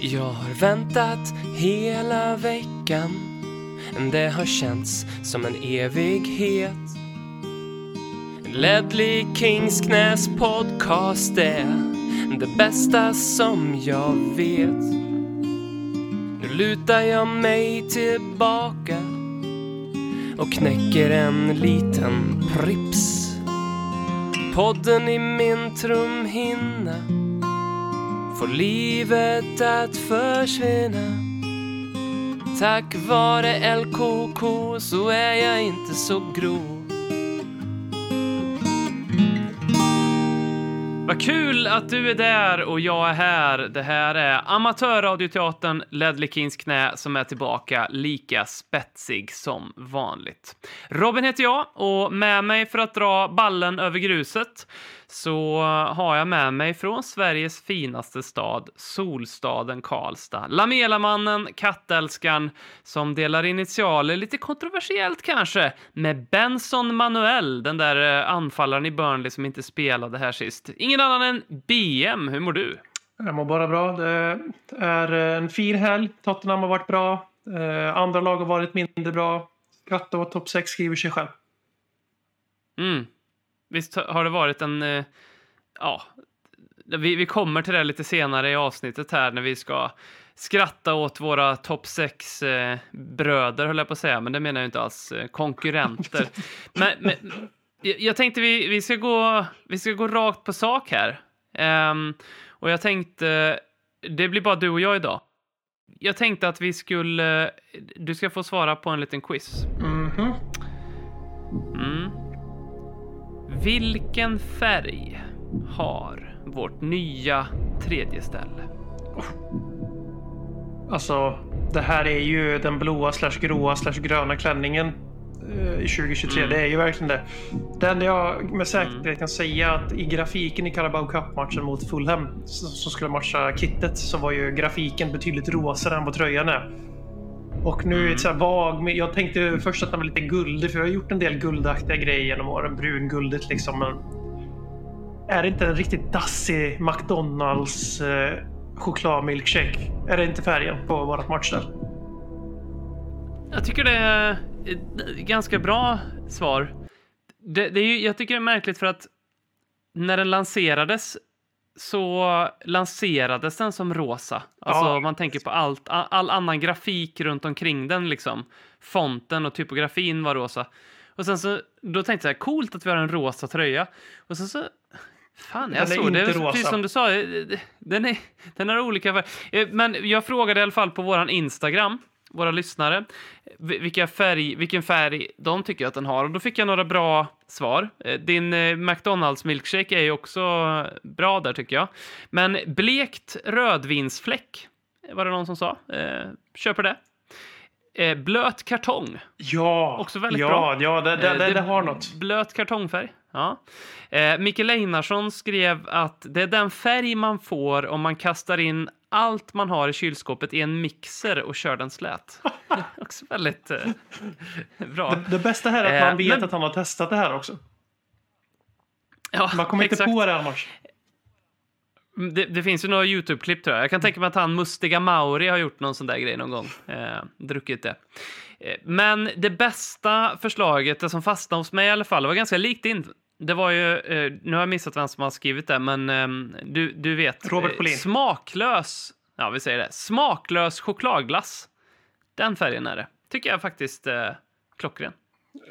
Jag har väntat hela veckan. Det har känts som en evighet. Ledley Kings knäs podcast är det bästa som jag vet. Nu lutar jag mig tillbaka och knäcker en liten Prips. Podden i min trumhinna får livet att försvinna. Tack vare LKK så är jag inte så grov. Vad kul att du är där och jag är här. Det här är amatörradioteatern Ledley Kings knä som är tillbaka lika spetsig som vanligt. Robin heter jag och med mig för att dra ballen över gruset så har jag med mig från Sveriges finaste stad, solstaden Karlstad. Lamelamannen, kattälskaren, som delar initialer, lite kontroversiellt kanske, med Benson Manuel, den där eh, anfallaren i Burnley som inte spelade här sist. Ingen annan än BM, hur mår du? Jag mår bara bra. Det är en fin helg. Tottenham har varit bra. Eh, andra lag har varit mindre bra. Skratta och topp 6 skriver sig själv. Mm. Visst har det varit en... Eh, ja, vi, vi kommer till det lite senare i avsnittet här när vi ska skratta åt våra topp 6 eh, höll jag på att säga, men det menar jag inte alls. Eh, konkurrenter. men, men jag tänkte vi, vi, ska gå, vi ska gå rakt på sak här. Um, och jag tänkte, det blir bara du och jag idag. Jag tänkte att vi skulle, du ska få svara på en liten quiz. Mm. Vilken färg har vårt nya tredje ställe? Alltså, det här är ju den blåa slash gråa slash gröna klänningen eh, i 2023. Mm. Det är ju verkligen det. Det enda jag med säkerhet mm. kan säga att i grafiken i Carabao Cup-matchen mot Fulham som skulle matcha kittet så var ju grafiken betydligt rosare än vad tröjan är. Och nu är det så här vag. Jag tänkte först att den var lite guldig, för jag har gjort en del guldaktiga grejer genom åren. Brunguldigt liksom. Men är det inte en riktigt dassig McDonalds eh, chokladmilkshake? Är det inte färgen på vårt matchställ? Jag tycker det är ganska bra svar. Det, det är ju, jag tycker det är märkligt för att när den lanserades så lanserades den som rosa. Alltså ja. man tänker på allt, all, annan grafik runt omkring den liksom. Fonten och typografin var rosa. Och sen så, då tänkte jag coolt att vi har en rosa tröja. Och sen så, fan jag såg det, rosa. precis som du sa, eh, den, är, den har olika färger. Men jag frågade i alla fall på våran Instagram våra lyssnare vilka färg, vilken färg de tycker att den har. Och då fick jag några bra svar. Eh, din eh, McDonalds milkshake är ju också bra där tycker jag. Men blekt rödvinsfläck var det någon som sa. Eh, köper det. Eh, blöt kartong. Ja, också väldigt ja, bra. Ja, det, det, det, det har något. Blöt kartongfärg. Ja. Eh, Mikael Einarsson skrev att det är den färg man får om man kastar in allt man har i kylskåpet i en mixer och kör den slät. också väldigt eh, bra. Det, det, bästa här är att man eh, vet men... att han har testat det här också. Ja, man kommer inte på det annars. Det, det, finns ju några YouTube-klipp tror jag. Jag kan tänka mig att han Mustiga Mauri har gjort någon sån där grej någon gång. Eh, druckit det. Eh, men det bästa förslaget, det som fastnade hos mig i alla fall, var ganska likt din. Det var ju, eh, nu har jag missat vem som har skrivit det, men eh, du, du vet. Robert Polin. smaklös, ja vi säger det, smaklös chokladglass. Den färgen är det. Tycker jag faktiskt eh, klockren.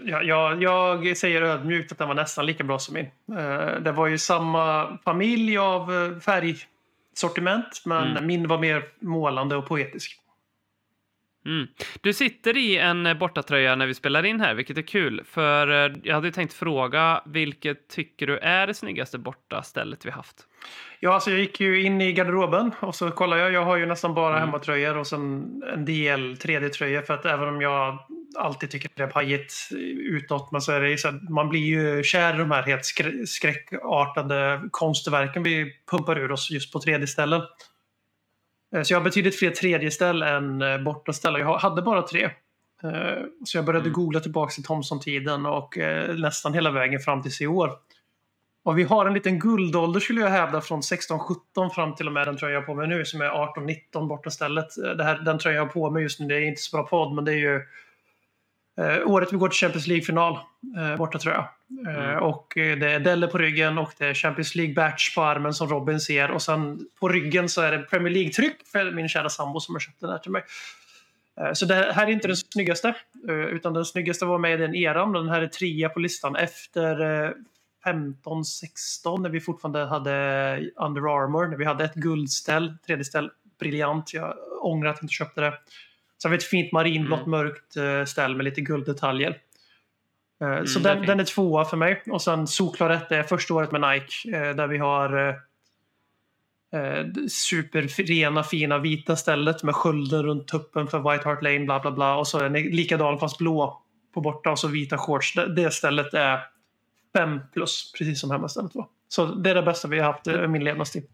Ja, jag, jag säger ödmjukt att den var nästan lika bra som min. Eh, det var ju samma familj av eh, färgsortiment, men mm. min var mer målande och poetisk. Mm. Du sitter i en eh, bortatröja när vi spelar in här, vilket är kul. För jag hade tänkt fråga, vilket tycker du är det snyggaste bortastället vi haft? Ja, alltså jag gick ju in i garderoben och så kollade jag. Jag har ju nästan bara mm. hemmatröjor och sen en del 3D-tröjor för att även om jag alltid tycker det är pajigt utåt men så är det så att man blir ju kär i de här helt skräckartade konstverken vi pumpar ur oss just på 3D-ställen. Eh, så jag har betydligt fler 3D-ställ än eh, bortaställ. Jag hade bara tre. Eh, så jag började mm. googla tillbaka till Thomson-tiden och nästan hela vägen fram till i år. Och vi har en liten guldålder skulle jag hävda från 16-17 fram till och med den tröjan jag har på mig nu som är 18-19 borta stället. Det här, den tröjan jag har på mig just nu, det är inte så bra podd men det är ju eh, året vi går till Champions League-final eh, borta tror jag. Eh, Mm. och eh, det är Delle på ryggen och det är Champions League-batch på armen som Robin ser och sen på ryggen så är det Premier League-tryck för min kära sambo som har köpt den här till mig. Eh, Så det här är inte den snyggaste, utan den snyggaste var med i den eran. Den här är trea på listan efter eh, 15-16 när vi fortfarande hade Under Armour. När vi hade ett guldställ, tredje ställ, briljant. Jag ångrar att jag inte köpte det. Sen har vi ett fint marinblått Mm. mörkt eh, ställ med lite gulddetaljer. Eh, Så Mm, är den, fint. den är tvåa för mig. Och sen solklar etta är första året med Nike eh, där vi har superrena fina vita stället med skölden runt tuppen för White Hart Lane bla bla bla och så är den likadan fast blå på borta och så vita shorts. Det, det stället är 5 plus precis som hemmastället var. Så det är det bästa vi har haft i min levnadstid.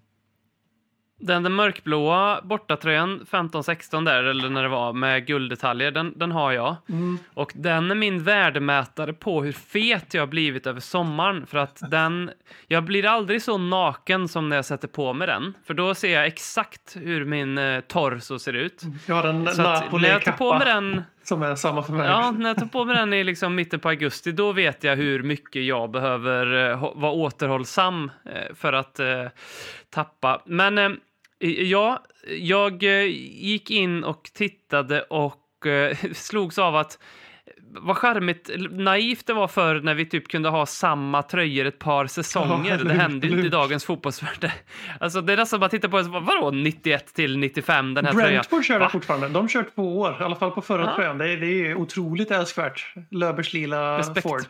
Den, den mörkblåa bortatröjan 15-16 där, eller när det var, med gulddetaljer, den, den har jag. Mm. Och den är min värdemätare på hur fet jag har blivit över sommaren. För att den, jag blir aldrig så naken som när jag sätter på mig den. För då ser jag exakt hur min eh, torso ser ut. Jag har en Så att när jag tar på mig den, som är samma för mig. ja, när jag tar på mig den i liksom mitten på augusti, då vet jag hur mycket jag behöver eh, vara återhållsam eh, för att eh, tappa. Men eh, ja, jag eh, gick in och tittade och eh, slogs av att vad charmigt naivt det var för när vi typ kunde ha samma tröjor ett par säsonger. Ja, det hände ju inte i dagens fotbollsvärld. Alltså det är nästan bara att titta på vadå 91 till 95 den här tröjan? Brentford kör det fortfarande. De kör två år, i alla fall på förra Ja. tröjan. Det är, det är otroligt älskvärt. Löbers lila Respekt. Ford.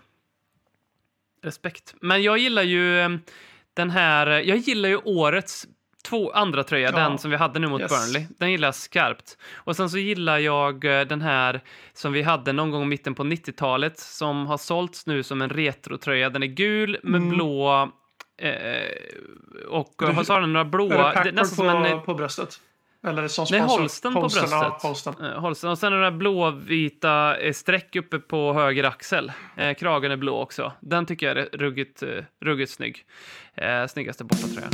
Respekt. Men jag gillar ju eh, den här, jag gillar ju årets två andra tröja, Ja. den som vi hade nu mot Yes. Burnley. Den gillar jag skarpt. Och sen så gillar jag eh, den här som vi hade någon gång i mitten på 90-talet som har sålts nu som en retrotröja. Den är gul med Mm. blå eh, och Du- har så har den några blåa, det det är Packard nästan på, som en på bröstet? Eller som Nej? Holsten på bröstet. Ja, Holsten. Eh, Holsten. Och sen är det blåvita eh, streck uppe på höger axel. Eh, kragen är blå också. Den tycker jag är ruggigt, eh, ruggigt snygg. Eh, snyggaste bortatröjan.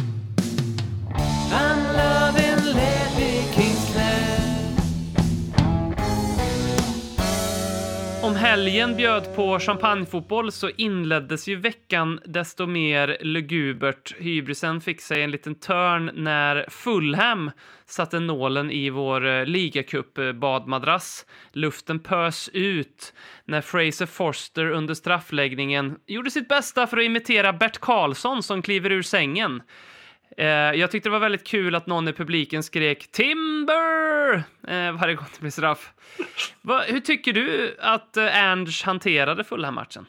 Om helgen bjöd på champagnefotboll så inleddes ju veckan desto mer lugubert. Hybrisen fick sig en liten törn när Fulham satte nålen i vår eh, ligacup-badmadrass. Luften pös ut när Fraser Forster under straffläggningen gjorde sitt bästa för att imitera Bert Karlsson som kliver ur sängen. Eh, jag tyckte det var väldigt kul att någon i publiken skrek “Timber!” eh, varje gång det blev straff. Va, hur tycker du att eh, Ange hanterade Fulham-matchen?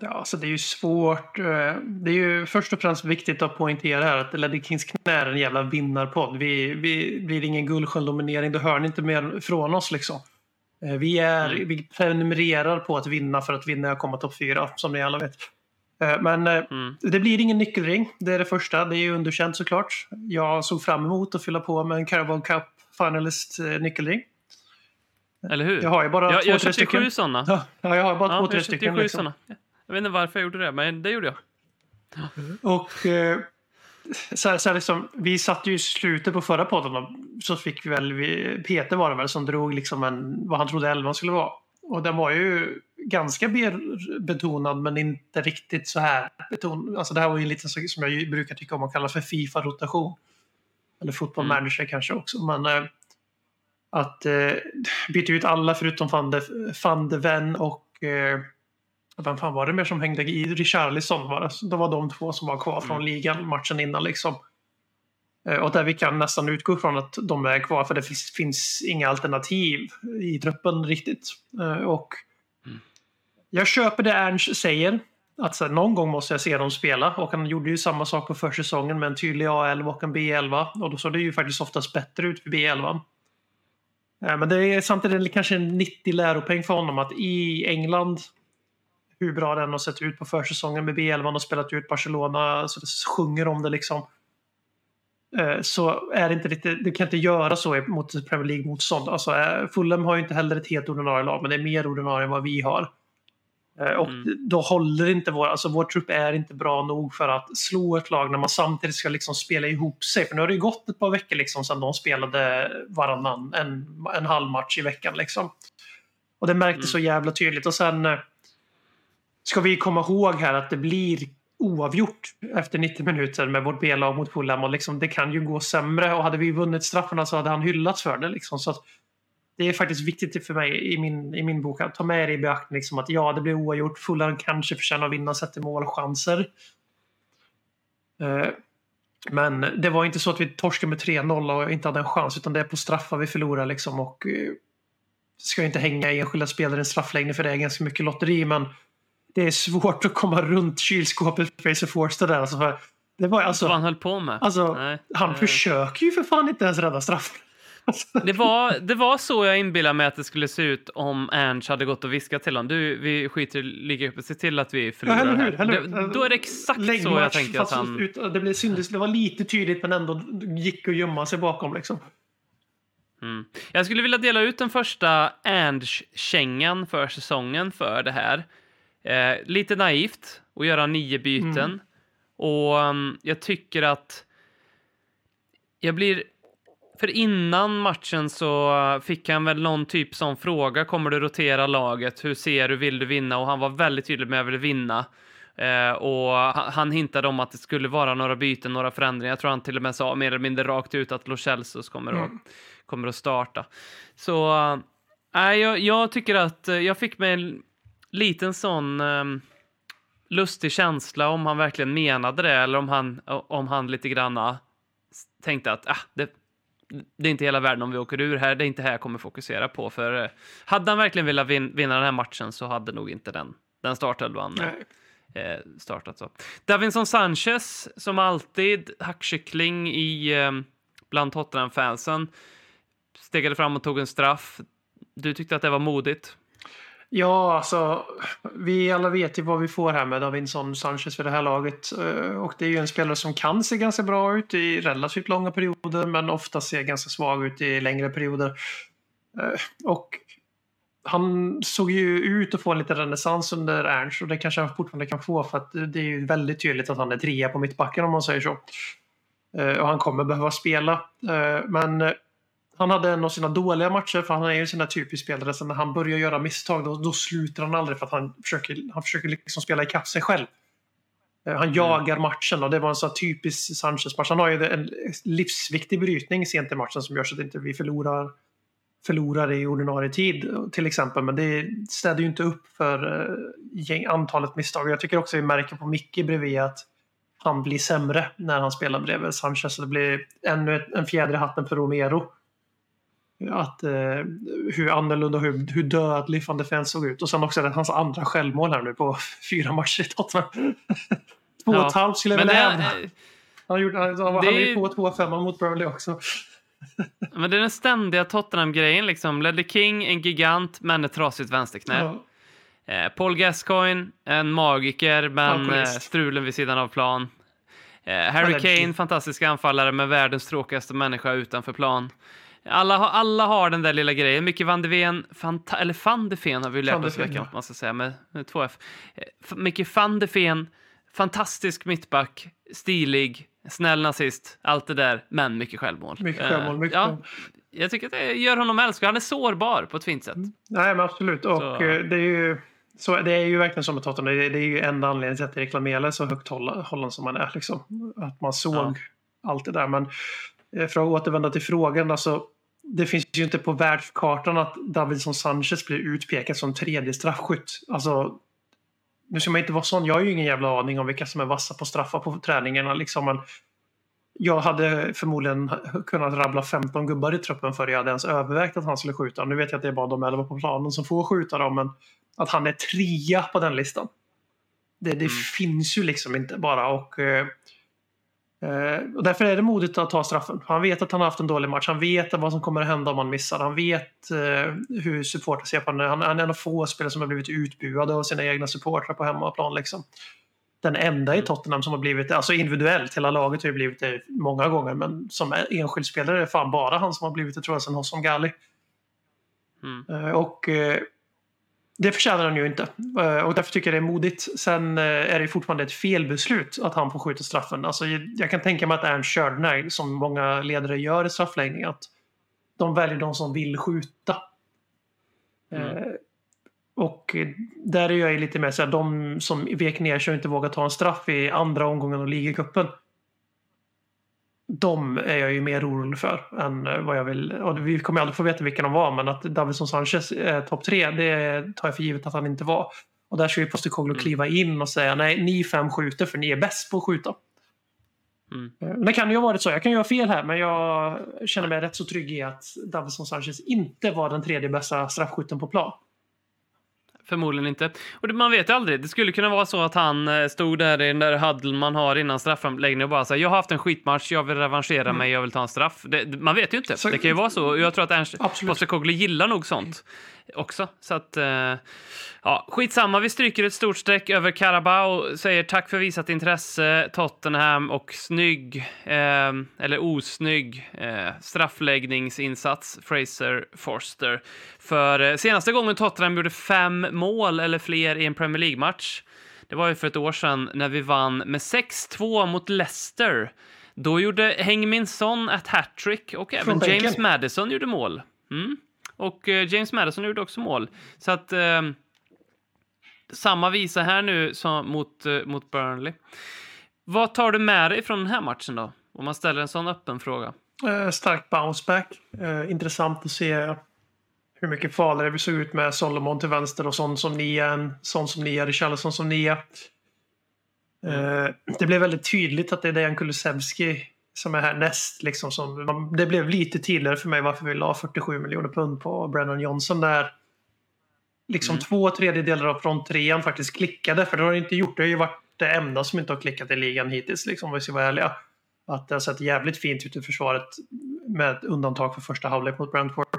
Ja, alltså det är ju svårt. eh, Det är ju först och främst viktigt att poängtera här att Ledley Kings knä är en jävla vinnarpodd. Vi, vi blir ingen guldsköldominering, då hör ni inte mer från oss liksom. Eh, Vi, är, vi prenumererar på att vinna för att vinna och komma topp fyra, som ni alla vet. Eh, Men eh, Mm. det blir ingen nyckelring, det är det första. Det är ju underkänt såklart. Jag såg fram emot att fylla på med en Carabao Cup Finalist eh, nyckelring. Eller hur? Jag har ju bara jag, två, jag tre stycken. sju sådana. Ja, ja, jag har bara Ja, två, tre jag stycken. Liksom. såna. Jag vet inte varför jag gjorde det, men det gjorde jag. Och eh, så här, så här liksom, vi satt ju i slutet på förra podden och så fick vi väl, vi, Peter var det väl som drog liksom en, vad han trodde elvan skulle vara. Och den var ju ganska betonad men inte riktigt så här betonad. Alltså det här var ju lite så, som jag brukar tycka om att kalla för Fifa-rotation. Eller football Mm. manager kanske också. Men eh, att eh, byta ut alla förutom van de, van de Ven och eh, vem fan var det mer som hängde i? Richarlison var det. Det var de två som var kvar från Mm. ligan matchen innan liksom. Eh, Och där vi kan nästan utgå från att de är kvar för det finns, finns inga alternativ i truppen riktigt. Eh, Och Mm jag köper det Ernst säger. Att så här, någon gång måste jag se dem spela. Och han gjorde ju samma sak på försäsongen med en tydlig A11 och en B11. Och då såg det ju faktiskt oftast bättre ut för B11. Eh, men det är samtidigt kanske en 90 läropeng för honom att i England hur bra den har sett ut på försäsongen med B11 och spelat ut Barcelona så det sjunger om det liksom. Eh, så är det inte riktigt, du kan inte göra så mot Premier League-motstånd. Alltså, eh, Fulham har ju inte heller ett helt ordinarie lag, men det är mer ordinarie än vad vi har. Eh, och Mm. då håller inte vår, alltså vår trupp är inte bra nog för att slå ett lag när man samtidigt ska liksom spela ihop sig. För nu har det ju gått ett par veckor liksom sedan de spelade varannan, en, en halv match i veckan. Liksom. Och det märktes Mm. så jävla tydligt. Och sen eh, ska vi komma ihåg här att det blir oavgjort efter 90 minuter med vårt B-lag mot Fulham. Och liksom, det kan ju gå sämre. Och hade vi vunnit straffarna så hade han hyllats för det. Liksom. Så att det är faktiskt viktigt för mig i min, i min bok att ta med det i beaktning. Liksom att ja, det blir oavgjort. Fulham kanske förtjänar att vinna sett till målchanser. Eh, Men det var inte så att vi torskade med 3-0 och inte hade en chans. Utan det är på straffar vi förlorar. Liksom, och eh, ska inte hänga enskilda spelare i en straffläggning för det är ganska mycket lotteri. Men det är svårt att komma runt kylskåpet Fraser Forster där. Alltså, för det var Vad alltså, han höll på med. alltså Nej. han Eh, försöker ju för fan inte ens rädda straff. Det var, det var så jag inbillade mig att det skulle se ut om Ernst hade gått och viskat till honom. Du, vi skiter i uppe, se till att vi Ja, förlorar eller hur? här. Eller hur? Det, då är det exakt så jag tänker att han... ut, det, blev synd, det var lite tydligt men ändå gick att gömma sig bakom. Liksom. Mm. Jag skulle vilja dela ut den första Ernst-kängan för säsongen för det här. Eh, lite naivt att göra nio byten. Mm. Och um, jag tycker att jag blir... För innan matchen så fick han väl någon typ sån fråga. Kommer du rotera laget? Hur ser du? Vill du vinna? Och han var väldigt tydlig med att jag vill vinna. Eh, och han, hintade om att det skulle vara några byten, några förändringar. Jag tror han till och med sa mer eller mindre rakt ut att Lo Celsos kommer, att, Mm. kommer att starta. Så äh, jag, jag tycker att eh, jag fick mig en liten sån ehm, lustig känsla om han verkligen menade det eller om han, om han lite granna tänkte att ah, det, det är inte hela världen om vi åker ur här, det är inte här jag kommer fokusera på. För eh, hade han verkligen velat vin, vinna den här matchen så hade nog inte den, den startelvan Nej. eh, startat så. Davinson Sanchez, som alltid, hackkyckling i, eh, bland Tottenham-fansen, stegade fram och tog en straff. Du tyckte att det var modigt. Ja, alltså vi alla vet ju vad vi får här med Davinson Sanchez för det här laget. Eh, och det är ju en spelare som kan se ganska bra ut i relativt långa perioder men ofta ser ganska svag ut i längre perioder. Eh, och han såg ju ut att få en liten renässans under Ernst och det kanske han fortfarande kan få för att det är ju väldigt tydligt att han är trea på mittbacken om man säger så. Eh, och han kommer behöva spela. Men han hade en av sina dåliga matcher, för han är ju en sån där typisk spelare som när han börjar göra misstag då, då slutar han aldrig för att han försöker, han försöker liksom spela ikapp sig själv. Eh, Han jagar matchen och det var en sån typisk Sanchez-match. Han har ju en livsviktig brytning sent i matchen som gör så att inte vi förlorar, förlorar i ordinarie tid till exempel. Men det städar ju inte upp för eh, antalet misstag. Jag tycker också vi märker på Micke bredvid att han blir sämre när han spelar bredvid Sanchez. Så det blir ännu en fjäder i hatten för Romero att, eh, hur annorlunda och hur, hur dödlig van de Ven såg ut. Och sen också det, hans andra självmål här nu på fyra matcher i Tottenham. Två och ett halvt skulle jag Men vilja är- Han, gjorde, han, han, är ju på 2-5 mot Burnley också. men det är den ständiga Tottenham-grejen. Liksom. Ledley King, en gigant, men ett trasigt vänsterknä. Ja. Eh, Paul Gascoigne, en magiker, men eh, strulen vid sidan av plan. Eh, Harry. Kane, fantastisk anfallare, med världens tråkigaste människa utanför plan. Alla, har- alla har den där lilla grejen. Micke van de Ven, fanta, eller van de Ven har vi lärt oss i veckan, man ska säga, med, med två F. Eh, F- Micke van de Ven, fantastisk mittback, stilig, snäll nazist, allt det där, men mycket självmål. Mycket Eh, självmål. Mycket ja, jag tycker att det gör honom älskvärd. Han är sårbar på ett fint sätt. Nej, men absolut. Och Så- eh, det är ju... Så det är ju verkligen som med Tottenham. Det är, det är ju enda anledningen till att Erik Lamela är så högt hålla- hållen som man är. Liksom. Att man såg Ja. allt det där. Men för att återvända till frågan. Alltså, det finns ju inte på världskartan att Davidson Sanchez blir utpekad som tredje straffskytt. Alltså, nu ska man inte vara sån. Jag har ju ingen jävla aning om vilka som är vassa på straffar på träningarna. Liksom. Men jag hade förmodligen kunnat rabbla 15 gubbar i truppen för jag hade ens övervägt att han skulle skjuta. Nu vet jag att det är bara de 11 på planen som får skjuta dem, men att han är trea på den listan. Det, det Mm. finns ju liksom inte bara. Och, eh, eh, och därför är det modigt att ta straffen. Han vet att han har haft en dålig match. Han vet vad som kommer att hända om han missar. Han vet eh, hur supportrar ser på honom. Han, han är en av få spelare som har blivit utbuade av sina egna supportrar på hemmaplan. Liksom. Den enda i Tottenham som har blivit det, alltså individuellt, hela laget har ju blivit det många gånger, men som enskild spelare är det fan bara han som har blivit det tror jag sen Hossam Ghali. Mm. Eh, Och eh, det förtjänar han ju inte. Eh, och därför tycker jag det är modigt. Sen eh, är det fortfarande ett felbeslut att han får skjuta straffen. Alltså, jag kan tänka mig att Ernst här, som många ledare gör i straffläggning. Att de väljer de som vill skjuta. Mm. Eh, och där är jag lite mer så här, de som vek ner sig och inte vågar ta en straff i andra omgången av ligacupen de är jag ju mer orolig för än vad jag vill. Och vi kommer aldrig få veta vilka de var, men att Davison Sanchez är topp tre, det tar jag för givet att han inte var. Och där ska ju Postecoglou mm. kliva in och säga nej, ni fem skjuter för ni är bäst på att skjuta. Mm. Eh, det kan ju ha varit så. Jag kan ju ha fel här, men jag känner mig rätt så trygg i att Davison Sanchez inte var den tredje bästa straffskytten på plan. Förmodligen inte. Och det, man vet aldrig. Det skulle kunna vara så att han eh, stod där i den där huddle man har innan straffomläggningen och bara sa jag har haft en skitmatch, jag vill revanschera mm. mig, jag vill ta en straff. Det, man vet ju inte. Så, det kan ju vara så. Jag tror att Ernst Postecoglou gillar nog sånt också. Så att, eh, ja, skitsamma, vi stryker ett stort streck över Carabao, säger tack för visat intresse, Tottenham och snygg, eh, eller osnygg, eh, straffläggningsinsats, Fraser Forster. För senaste gången Tottenham gjorde fem mål eller fler i en Premier League-match, det var ju för ett år sedan när vi vann med 6-2 mot Leicester. Då gjorde Hengmin Son ett hattrick och även James Madison gjorde mål. Mm. Och eh, James Madison gjorde också mål. Så att eh, samma visa här nu som mot, eh, mot Burnley. Vad tar du med dig från den här matchen då? Om man ställer en sån öppen fråga. Eh, stark bounceback. Eh, intressant att se hur mycket farligare vi såg ut med Solomon till vänster och sån som nia än sån som nia, Richarlison som nia. Mm. det blev väldigt tydligt att det är Dejan Kulusevski som är härnäst. Liksom, som, det blev lite tydligare för mig varför vi la 47 miljoner pund på Brennan Johnson där. Liksom mm. två tredjedelar av fronttrean faktiskt klickade. För det har det inte gjort. Det har ju varit det enda som inte har klickat i ligan hittills, liksom, om vi ska vara ärliga. Att det har sett jävligt fint ut i försvaret med undantag för första halvlek mot Brentford.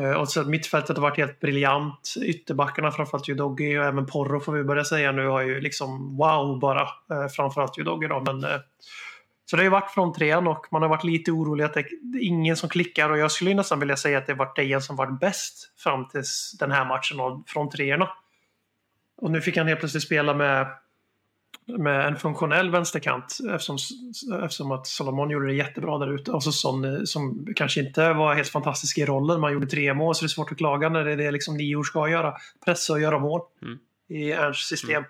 Uh, och så mittfältet har varit helt briljant. Ytterbackarna, framförallt Udogi och även Porro får vi börja säga nu, har ju liksom wow bara. Uh, framförallt Udogi då, men uh, så det har ju varit från trean och man har varit lite orolig att det är ingen som klickar och jag skulle nästan vilja säga att det var Dejan som varit bäst fram till den här matchen från treorna. Och nu fick han helt plötsligt spela med, med en funktionell vänsterkant eftersom, eftersom att Solomon gjorde det jättebra där ute. Och så Son som kanske inte var helt fantastisk i rollen. Man gjorde tre mål så det är svårt att klaga när det är det liksom nior ska göra. Pressa och göra mål mm. i Ernsts system. Mm.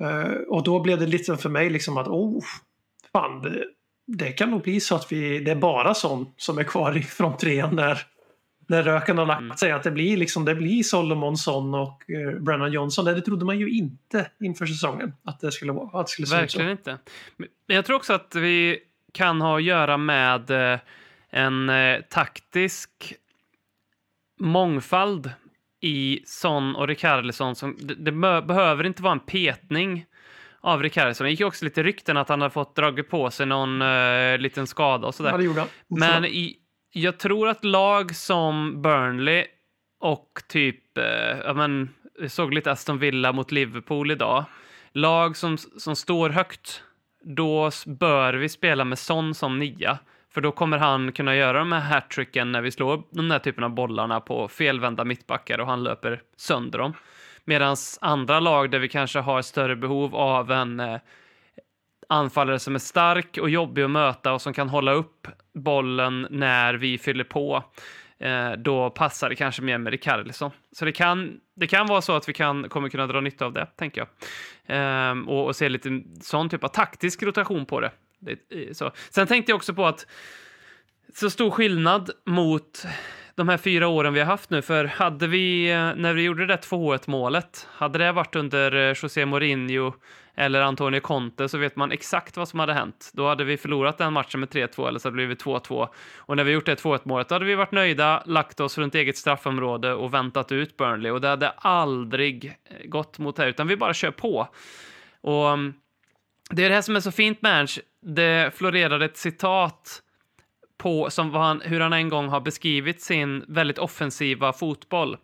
Uh, och då blev det lite för mig liksom att oh, fan, det, det, kan nog bli så att vi, det är bara sån som är kvar från trean när, när röken har lagt mm. sig. Att det blir, liksom, det blir Solomonsson och uh, Brennan Johnson. Det trodde man ju inte inför säsongen att det skulle vara. Att det skulle Verkligen inte. Men jag tror också att vi kan ha att göra med uh, en uh, taktisk mångfald i Son och Rikardisson. Som, det, det behöver inte vara en petning av Rickardsson. Det gick ju också lite rykten att han hade fått dragit på sig någon uh, liten skada och sådär. Ja, det gjorde han. Men i, jag tror att lag som Burnley och typ, uh, ja men, jag såg lite Aston Villa mot Liverpool idag. Lag som, som står högt, då bör vi spela med Son som nia. För då kommer han kunna göra de här hattricken när vi slår de där typen av bollarna på felvända mittbackar och han löper sönder dem. Medan andra lag där vi kanske har större behov av en eh, anfallare som är stark och jobbig att möta och som kan hålla upp bollen när vi fyller på, eh, då passar det kanske mer med Rikardisson. Så det kan, det kan vara så att vi kan, kommer kunna dra nytta av det, tänker jag. Eh, och, och se lite sån typ av taktisk rotation på det. det eh, så. Sen tänkte jag också på att så stor skillnad mot de här fyra åren vi har haft nu. För hade vi, eh, när vi gjorde det 2-1 målet, hade det varit under eh, José Mourinho eller Antonio Conte så vet man exakt vad som hade hänt. Då hade vi förlorat den matchen med 3-2 eller så hade det blivit 2-2. Och när vi gjort det 2-1 målet då hade vi varit nöjda, lagt oss runt eget straffområde och väntat ut Burnley. Och det hade aldrig eh, gått mot det, utan vi bara kör på. Och mm, det är det här som är så fint med Ernst. Det florerade ett citat på som han, hur han en gång har beskrivit sin väldigt offensiva fotboll.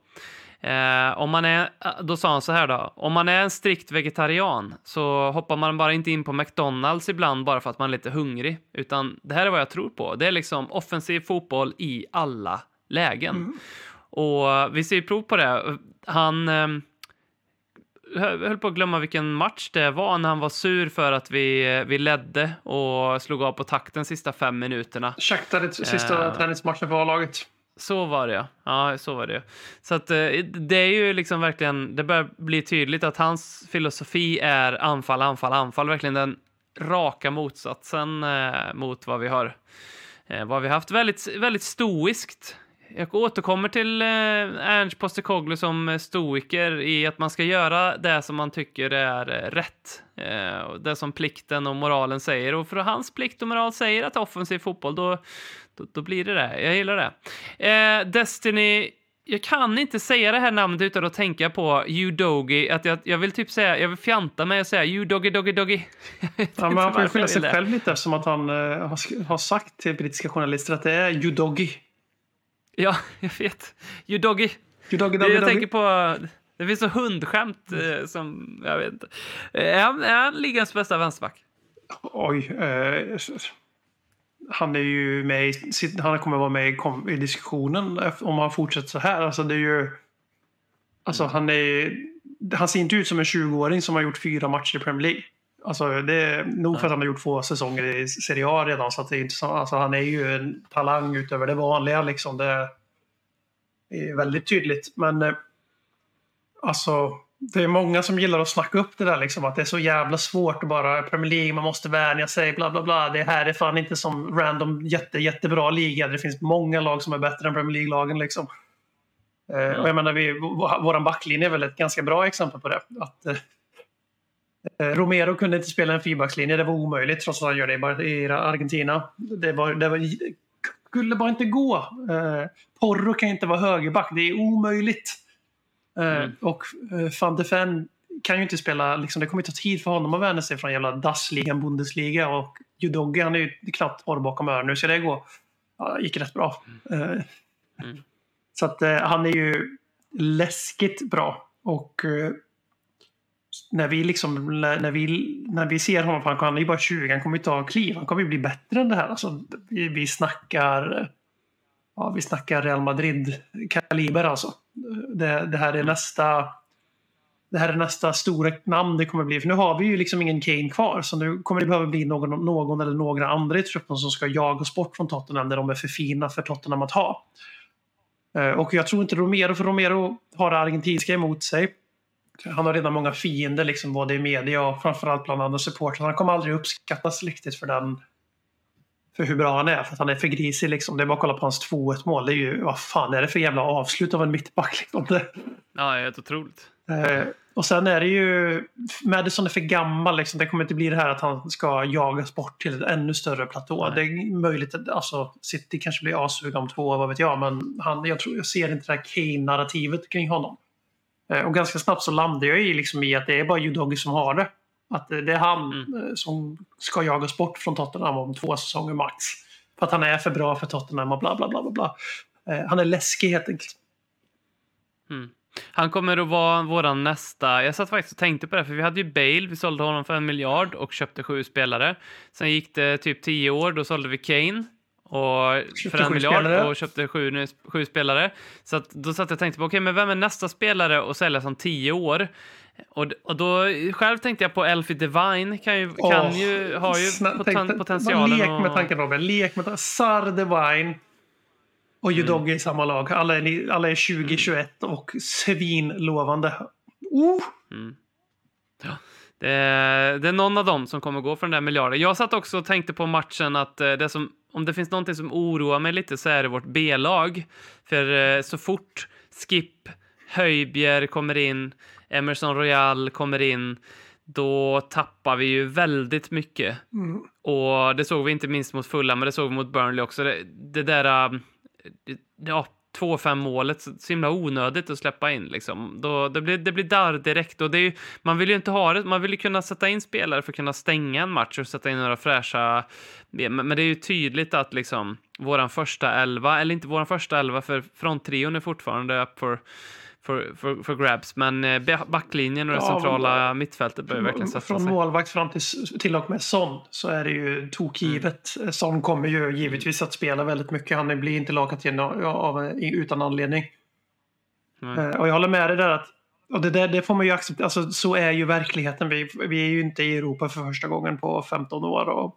Eh, om man är, då sa han så här då, om man är en strikt vegetarian så hoppar man bara inte in på McDonalds ibland bara för att man är lite hungrig, utan det här är vad jag tror på. Det är liksom offensiv fotboll i alla lägen. Mm. Och vi ser prov på det. Han eh, höll på att glömma vilken match det var när han var sur för att vi, vi ledde och slog av på takten sista fem minuterna. Shakhtar sista uh, träningsmatchen för A-laget. Så var det ja. Ja, så var det Så att det är ju liksom verkligen, det börjar bli tydligt att hans filosofi är anfall, anfall, anfall. Verkligen den raka motsatsen eh, mot vad vi har, eh, vad vi haft. Väldigt, väldigt stoiskt. Jag återkommer till eh, Ernst Postecoglou som stoiker i att man ska göra det som man tycker är eh, rätt. Eh, det som plikten och moralen säger. Och för hans plikt och moral säger att offensiv fotboll, då, då, då blir det det. Jag gillar det. Eh, Destiny jag kan inte säga det här namnet utan att tänka på Udogi. Att jag, jag vill typ säga, jag vill fjanta mig och säga Udogi, Doggy, Doggy. Ja, men han får skylla sig själv lite eftersom att han uh, har, har sagt till brittiska journalister att det är Udogi. Ja, jag vet. Udogi. Udogi, Doggy, Jag tänker på... Det finns så hundskämt uh, som... Jag vet inte. Är han, är han ligans bästa vänsterback? Oj. Uh, han är ju med i, han kommer vara med i, i, diskussionen om han fortsätter så här. Alltså det är ju... Alltså han är... Han ser inte ut som en 20-åring som har gjort fyra matcher i Premier League. Alltså det är nog för att han har gjort två säsonger i Serie A redan. Så det är inte så, alltså han är ju en talang utöver det vanliga liksom. Det är väldigt tydligt. Men eh, alltså det är många som gillar att snacka upp det där liksom, att det är så jävla svårt att bara Premier League, man måste vänja sig, bla bla bla. Det här är fan inte som random jätte, jättebra liga. Det finns många lag som är bättre än Premier League-lagen liksom. Mm. och jag menar, vi, våran backlinje är väl ett ganska bra exempel på det. Att, eh Romero kunde inte spela en fyrbackslinje, det var omöjligt trots att han gör det i Argentina. Det, var, det var, skulle bara inte gå. Eh, Porro kan inte vara högerback, det är omöjligt. Eh, mm. Och van de Ven kan ju inte spela, liksom, det kommer ta tid för honom att vänja sig från jävla dassligan, Bundesliga och Judogge han är ju knappt år bakom öronen nu så det går, ja, gick rätt bra. Uh, mm. Så att han är ju läskigt bra och när vi liksom, när vi, när vi ser honom, han, han är ju bara 20, han kommer ju ta kliv, han kommer ju bli bättre än det här. Alltså, vi, vi snackar ja, vi snackar Real Madrid-kaliber alltså. Det, det, här är nästa det här är nästa stora namn det kommer bli. För nu har vi ju liksom ingen Kane kvar. Så nu kommer det behöva bli någon, någon eller några andra i truppen som ska jaga oss bort från Tottenham när de är för fina för Tottenham att ha. Eh, och jag tror inte Romero, för Romero har det argentinska emot sig. Han har redan många fiender, liksom, både i media och framförallt bland andra supportrar. Han kommer aldrig uppskattas riktigt för den för hur bra han är. För att han är för grisig liksom. Det är bara att kolla på hans 2-1 mål. Det är ju, vad fan är det för jävla avslut av en mittback? Liksom. Det. Ja, helt otroligt. Eh, och sen är det ju, Madison är för gammal liksom. Det kommer inte bli det här att han ska jagas bort till ett ännu större platå. Nej. Det är möjligt att alltså, City kanske blir avsugna om två år, vad vet jag. Men han, jag, tror, jag ser inte det här Kane-narrativet kring honom. Eh, och ganska snabbt så landar jag i, liksom, i att det är bara Udogi som har det. Att det är han mm. Eh, som ska jagas bort från Tottenham om två säsonger max. För att han är för bra för Tottenham och bla bla bla. bla, bla. Eh, han är läskig helt enkelt. Mm. Han kommer att vara vår nästa... Jag satt faktiskt och tänkte på det, för vi hade ju Bale, vi sålde honom för en miljard och köpte sju spelare. Sen gick det typ tio år, då sålde vi Kane och för en miljard spelare. och köpte sju, sju spelare. Så då satt jag och tänkte på, okej, okay, men vem är nästa spelare att sälja som tio år? Och, och då själv tänkte jag på Elfie Divine, kan ju, oh, kan ju, har ju poten, potentialen. Lek med tanken Robin, lek med tanken. Sar Divine och Judogge mm. i samma lag. Alla är, alla är 2021 mm. och svinlovande. Oh! Mm. Ja. Det är, det är någon av dem som kommer gå för den där miljarden. Jag satt också och tänkte på matchen att eh, det som, om det finns någonting som oroar mig lite så är det vårt B-lag. För eh, så fort Skip, Höjbjer kommer in, Emerson Royal kommer in, då tappar vi ju väldigt mycket. Mm. Och det såg vi inte minst mot Fulham, men det såg vi mot Burnley också. Det, det där... Äh, ja, 2-5 målet, så, himla onödigt att släppa in liksom. Då, det, blir, det blir darr direkt och det är man vill ju inte ha det, man vill ju kunna sätta in spelare för att kunna stänga en match och sätta in några fräscha, men, men det är ju tydligt att liksom våran första elva, eller inte våran första elva för fronttrion är fortfarande up for för, för, för grabs. Men eh, backlinjen och det ja, centrala mittfältet behöver verkligen sätta sig. Från målvakt fram till, till och med Son så är det ju tokgivet. Mm. Son kommer ju givetvis att spela väldigt mycket. Han blir inte lagkapten av, utan anledning. Mm. Och jag håller med dig där att och det, där, det får man ju acceptera. Alltså, så är ju verkligheten. Vi, vi är ju inte i Europa för första gången på 15 år. Och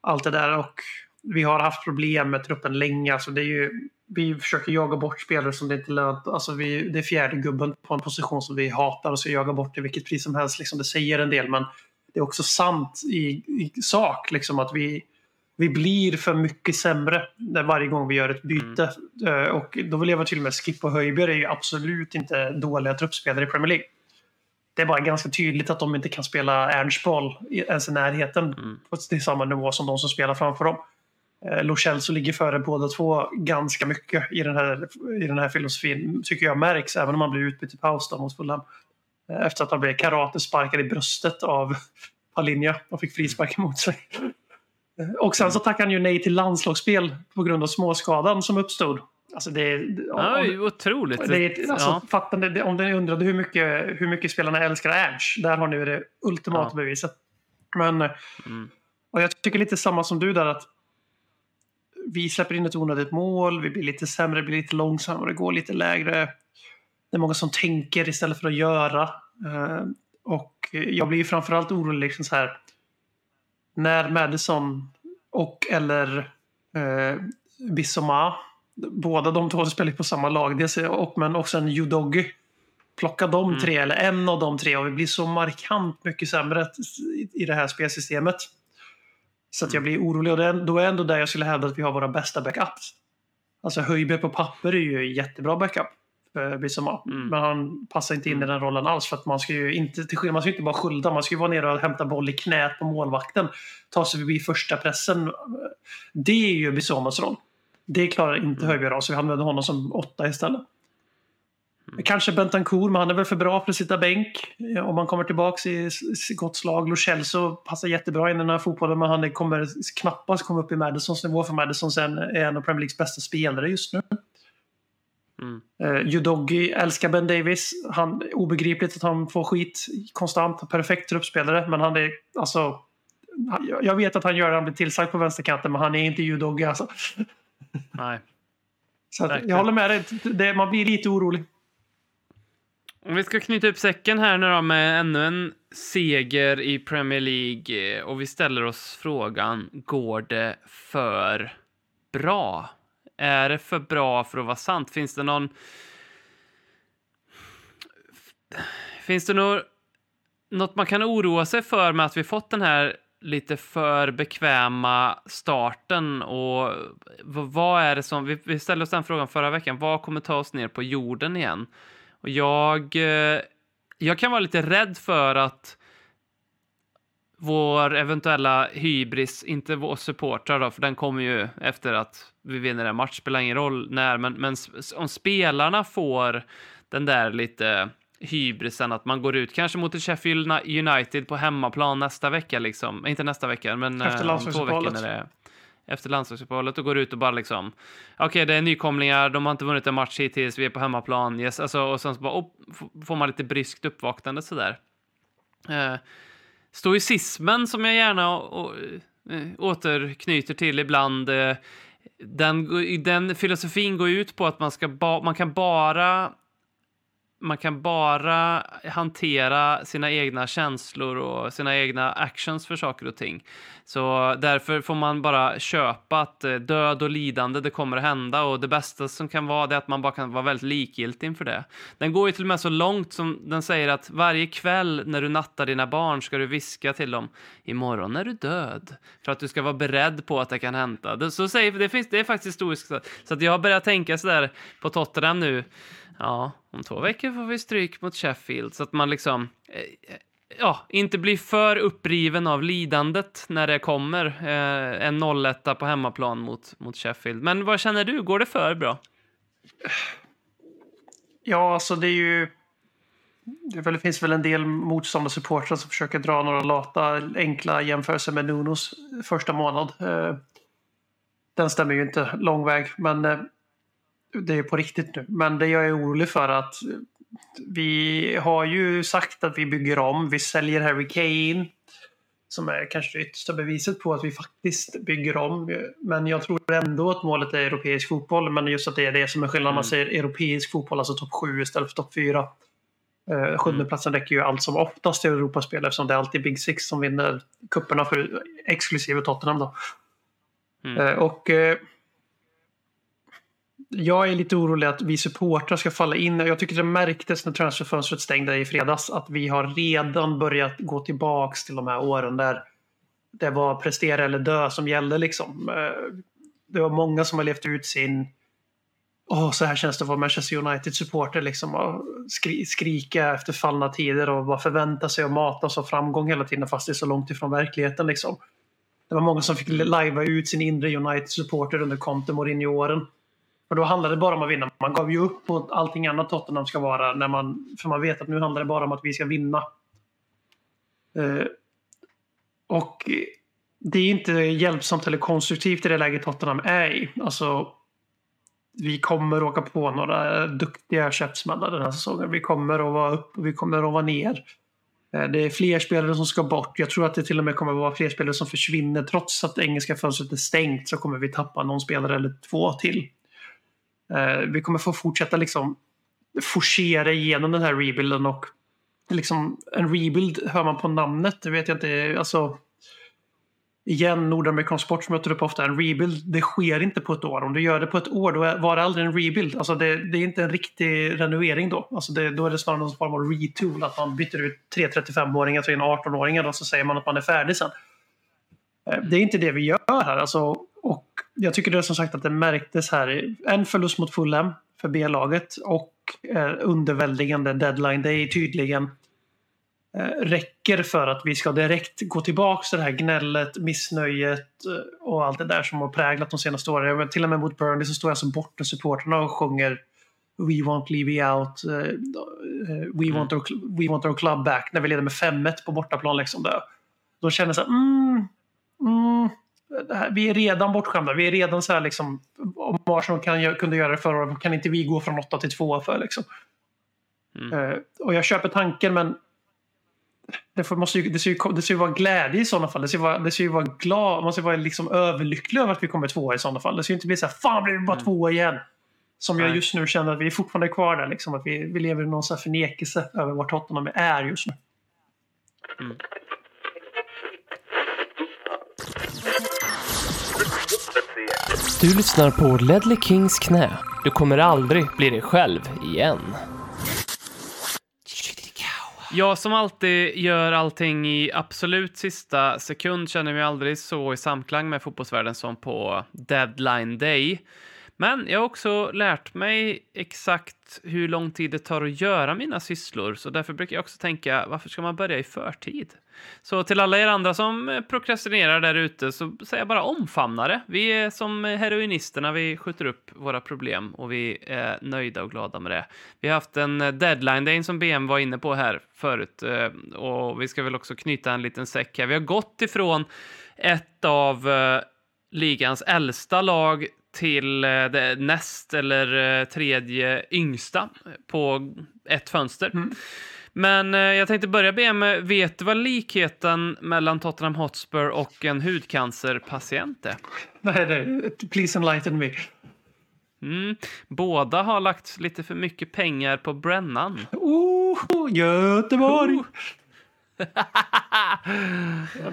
allt det där. Och vi har haft problem med truppen länge. Alltså, det är ju, vi försöker jaga bort spelare som det inte lönt. Alltså, vi, det är fjärde gubben på en position som vi hatar och ska jaga bort i vilket pris som helst. Liksom, det säger en del. Men det är också sant i, i sak. Liksom, att vi, vi blir för mycket sämre varje gång vi gör ett byte. Mm. Och då vill jag vara till med Skip och Höjbjerg är ju absolut inte dåliga truppspelare i Premier League. Det är bara ganska tydligt att de inte kan spela Ernstboll ens i närheten mm. på samma nivå som de som spelar framför dem. Eh, Lo Celso ligger före båda två ganska mycket i den här, i den här filosofin, tycker jag märks, även om han blir utbytt i paus då mot Fulham. Eh, efter att han blev karate-sparkad i bröstet av Palinja och fick frispark emot sig. Och sen så tackade han ju nej till landslagsspel på grund av småskadan som uppstod. Alltså det, ja, om, otroligt. Det är, alltså, ja. fattande, om ni undrade hur mycket, hur mycket spelarna älskar Ernst, där har ni det ultimata ja. beviset. Men mm. och jag tycker lite samma som du där att vi släpper in ett onödigt mål, vi blir lite sämre, blir lite långsammare, går lite lägre. Det är många som tänker istället för att göra. Uh, och jag blir framförallt orolig liksom så här när Madison och eller eh, Bissoma, båda de två spelar på samma lag, dels, och, men också en Udoggy. Plocka de mm. tre, eller en av de tre, och vi blir så markant mycket sämre i det här spelsystemet. Så att jag mm. blir orolig. Och det, då är ändå där jag skulle hävda att vi har våra bästa backups. Alltså Höjberg på papper är ju jättebra backup. Bissoma. Mm. Men han passar inte in i mm. den rollen alls. För att man ska ju inte, till man ska inte bara skölda, man ska ju vara nere och hämta boll i knät på målvakten. Ta sig förbi första pressen. Det är ju Bissomas roll. Det klarar inte mm. Höjbjerg av, så vi använder honom som åtta istället. Mm. Kanske Bentancourt, men han är väl för bra för att sitta bänk. Om man kommer tillbaka i gott slag. Lo Celso passar jättebra in i den här fotbollen, men han kommer knappast komma upp i Madisons nivå. För Madison sen är en av Premier Leagues bästa spelare just nu. Mm. Uh, Udogi älskar Ben Davis. Han, obegripligt att han får skit konstant. Perfekt truppspelare. Men han är alltså... Jag vet att han gör han blir tillsagd på vänsterkanten men han är inte Udogi alltså. Nej. Så att, jag håller med dig. Det, man blir lite orolig. Om vi ska knyta upp säcken här nu då med ännu en seger i Premier League eh, och vi ställer oss frågan, går det för bra? Är det för bra för att vara sant? Finns det någon... Finns det något, något man kan oroa sig för med att vi fått den här lite för bekväma starten och vad är det som, vi ställde oss den frågan förra veckan, vad kommer ta oss ner på jorden igen? Och jag, eh, jag kan vara lite rädd för att vår eventuella hybris, inte vår supportrar då, för den kommer ju efter att vi vinner en match, spelar ingen roll när, men, men om spelarna får den där lite hybrisen att man går ut kanske mot ett Sheffield United på hemmaplan nästa vecka liksom, inte nästa vecka, men eh, om två veckor när det är efter landslagsuppehållet och går ut och bara liksom okej, okay, det är nykomlingar, de har inte vunnit en match hittills, vi är på hemmaplan, yes, alltså, och sen så bara, oh, får man lite bryskt uppvaknande sådär. Eh, stoicismen som jag gärna å, eh, återknyter till ibland. Eh, den, den filosofin går ut på att man, ska ba, man kan bara man kan bara hantera sina egna känslor och sina egna actions för saker och ting. Så därför får man bara köpa att eh, död och lidande, det kommer att hända och det bästa som kan vara det är att man bara kan vara väldigt likgiltig inför det. Den går ju till och med så långt som den säger att varje kväll när du nattar dina barn ska du viska till dem imorgon är du död. För att du ska vara beredd på att det kan hända. Det, så säger, det, finns, det är faktiskt historiskt. Så att jag har börjat tänka sådär på Tottenham nu Ja, om två veckor får vi stryk mot Sheffield så att man liksom eh, ja, inte blir för uppriven av lidandet när det kommer eh, en 0-1 på hemmaplan mot, mot Sheffield. Men vad känner du? Går det för bra? Ja, alltså det är ju... Det finns väl en del motståndarsupportrar som försöker dra några lata, enkla jämförelser med Nunos första månad. Eh, den stämmer ju inte lång väg, men eh, det är på riktigt nu. Men det jag är orolig för att vi har ju sagt att vi bygger om. Vi säljer Harry Kane. som är kanske det yttersta beviset på att vi faktiskt bygger om. Men jag tror ändå att målet är europeisk fotboll. Men just att det är det som är skillnaden. Man säger europeisk fotboll, alltså topp 7 istället för topp 4. Eh, sjundeplatsen räcker ju allt som oftast till Europaspel eftersom det är alltid Big Six som vinner kupperna för exklusive Tottenham. Då. Mm. Eh, och eh, jag är lite orolig att vi supportrar ska falla in. Jag tycker det märktes när transferfönstret stängde i fredags att vi har redan börjat gå tillbaks till de här åren där det var prestera eller dö som gällde. Liksom. Eh, det var många som har levt ut sin Åh, så här känns det att vara Manchester United-supporter. Liksom, och skri skrika efter fallna tider och bara förvänta sig att matas av framgång hela tiden fast det är så långt ifrån verkligheten. Liksom. Det var många som fick lajva ut sin inre United-supporter under Conte Mourinho-åren. För då handlade det bara om att vinna. Man gav ju upp på allting annat Tottenham ska vara. När man, för man vet att nu handlar det bara om att vi ska vinna. Eh, och det är inte hjälpsamt eller konstruktivt i det läget Tottenham är i. Alltså, vi kommer åka på några duktiga käftsmällar den här säsongen. Vi kommer att vara upp och vi kommer att vara ner. Eh, det är fler spelare som ska bort. Jag tror att det till och med kommer att vara fler spelare som försvinner. Trots att engelska fönstret är stängt så kommer vi tappa någon spelare eller två till. Eh, vi kommer få fortsätta liksom forcera igenom den här rebuilden och liksom en rebuild hör man på namnet. Det vet jag inte. Alltså, igen, Nordamerikansk sport som jag tar upp ofta. En rebuild, det sker inte på ett år. Om du gör det på ett år, då var det aldrig en rebuild. Alltså det, det är inte en riktig renovering då. Alltså det, då är det snarare någon form av retool. Att man byter ut tre 35-åringar till en 18-åringar och så säger man att man är färdig sen. Eh, det är inte det vi gör här. Alltså, jag tycker det är som sagt att det märktes här. En förlust mot Fulham för B-laget och eh, underväldigande deadline day tydligen eh, räcker för att vi ska direkt gå tillbaka till det här gnället, missnöjet eh, och allt det där som har präglat de senaste åren. Men till och med mot Burnley så står alltså borta supporterna och sjunger We won't leave you out. Uh, we, mm. want our, we want our club back. När vi leder med 5-1 på bortaplan. Liksom där. Då känner jag så här, mm, mm, vi är redan bortskämda. Vi är redan så här liksom, om Arsenal kan, kunde göra det förra året, kan inte vi gå från 8 till 2 för liksom. Mm. Uh, och jag köper tanken men det, får, måste ju, det, ska ju, det ska ju vara glädje i sådana fall. Det ska ju vara, det ska ju vara glad, man ska vara liksom överlycklig över att vi kommer tvåa i sådana fall. Det ska ju inte bli så här, fan blir vi bara mm. tvåa igen. Som Nej. jag just nu känner att vi är fortfarande kvar där. Liksom, att vi, vi lever i någon så förnekelse över vart Tottenham är just nu. Mm. Du lyssnar på Ledley Kings knä. Du kommer aldrig bli dig själv igen. Jag som alltid gör allting i absolut sista sekund känner mig aldrig så i samklang med fotbollsvärlden som på deadline day. Men jag har också lärt mig exakt hur lång tid det tar att göra mina sysslor, så därför brukar jag också tänka, varför ska man börja i förtid? Så till alla er andra som eh, prokrastinerar där ute så säger jag bara omfamna det. Vi är som heroinisterna, vi skjuter upp våra problem och vi är nöjda och glada med det. Vi har haft en eh, deadline day som BM var inne på här förut eh, och vi ska väl också knyta en liten säck här. Vi har gått ifrån ett av ligans äldsta lag till eh, det näst eller tredje yngsta på ett fönster. Mm. Men eh, jag tänkte börja med, vet du vad likheten mellan Tottenham Hotspur och en hudcancerpatient är? Nej, nej. Please enlighten me. Mm. Båda har lagt lite för mycket pengar på brännan. Oh, Göteborg! Oh.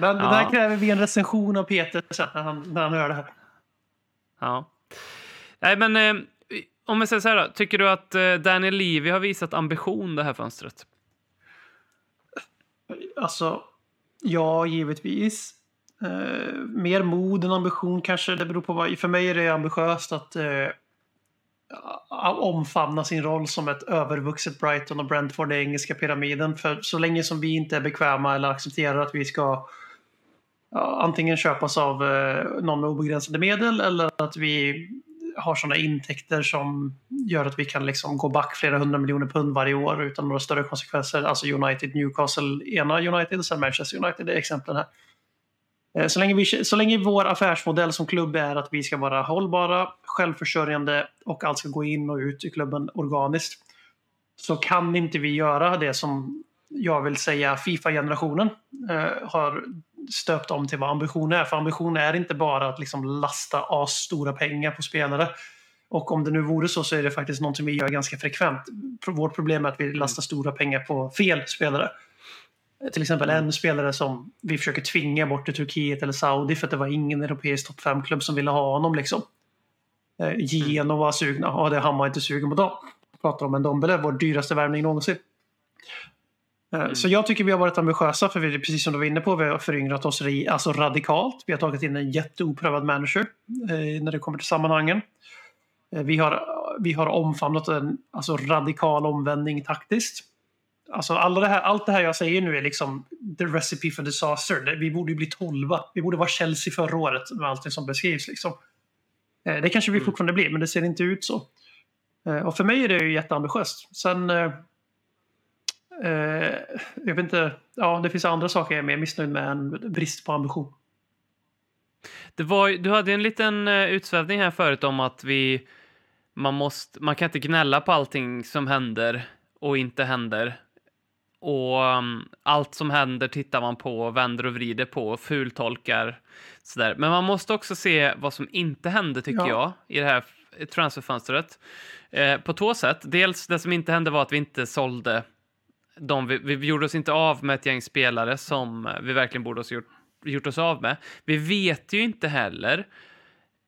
den, ja. Där kräver vi en recension av Peter sen när han, när han hör det här. Ja. Nej, men eh, om jag säger så här då. Tycker du att eh, Daniel Levy har visat ambition det här fönstret? Alltså, ja, givetvis. Eh, mer mod än ambition kanske. Det beror på vad. För mig är det ambitiöst att eh, omfamna sin roll som ett övervuxet Brighton och Brentford i engelska pyramiden. För så länge som vi inte är bekväma eller accepterar att vi ska ja, antingen köpas av eh, någon med obegränsade medel eller att vi har sådana intäkter som gör att vi kan liksom gå back flera hundra miljoner pund varje år utan några större konsekvenser. Alltså United, Newcastle, ena United och sen Manchester United är exemplen här. Eh, så länge, vi, så länge vår affärsmodell som klubb är att vi ska vara hållbara, självförsörjande och allt ska gå in och ut i klubben organiskt så kan inte vi göra det som jag vill säga Fifa-generationen eh, har stöpt om till vad ambition är. För ambition är inte bara att liksom lasta as stora pengar på spelare. Och om det nu vore så så är det faktiskt något som vi gör ganska frekvent. Vårt problem är att vi lastar stora pengar på fel spelare. Till exempel en spelare som vi försöker tvinga bort till Turkiet eller Saudi för att det var ingen europeisk topp 5-klubb som ville ha honom. Liksom. Eh, Geno var sugna, ja det han var inte sugen på dem. Pratar om en Dombele, vår dyraste värvning någonsin. Eh, Mm. Så jag tycker vi har varit ambitiösa för vi, precis som du var inne på, vi har föryngrat oss alltså radikalt. Vi har tagit in en jätteoprövad manager eh, när det kommer till sammanhangen. Eh, vi, har, vi har omfamnat en alltså, radikal omvändning taktiskt. Alltså alla det här, allt det här jag säger nu är liksom the recipe for disaster. Vi borde ju bli tolva. Vi borde vara Chelsea förra året med allt det som beskrivs. Liksom. Eh, Det kanske vi Mm. fortfarande blir, men det ser inte ut så. Eh, Och för mig är det ju jätteambitiöst. Sen... eh, eh, jag vet inte. Ja, det finns andra saker jag är mer missnöjd med än brist på ambition. Det var, du hade en liten uh, utsvävning här förut om att vi... Man, måste, man kan inte gnälla på allting som händer och inte händer. Och um, allt som händer tittar man på, vänder och vrider på, fultolkar. Sådär. Men man måste också se vad som inte hände, tycker Ja. jag, i det här transferfönstret. Eh, på två sätt. Dels det som inte hände var att vi inte sålde de, vi, vi gjorde oss inte av med ett gäng spelare som eh, vi verkligen borde ha gjort, gjort oss av med. Vi vet ju inte heller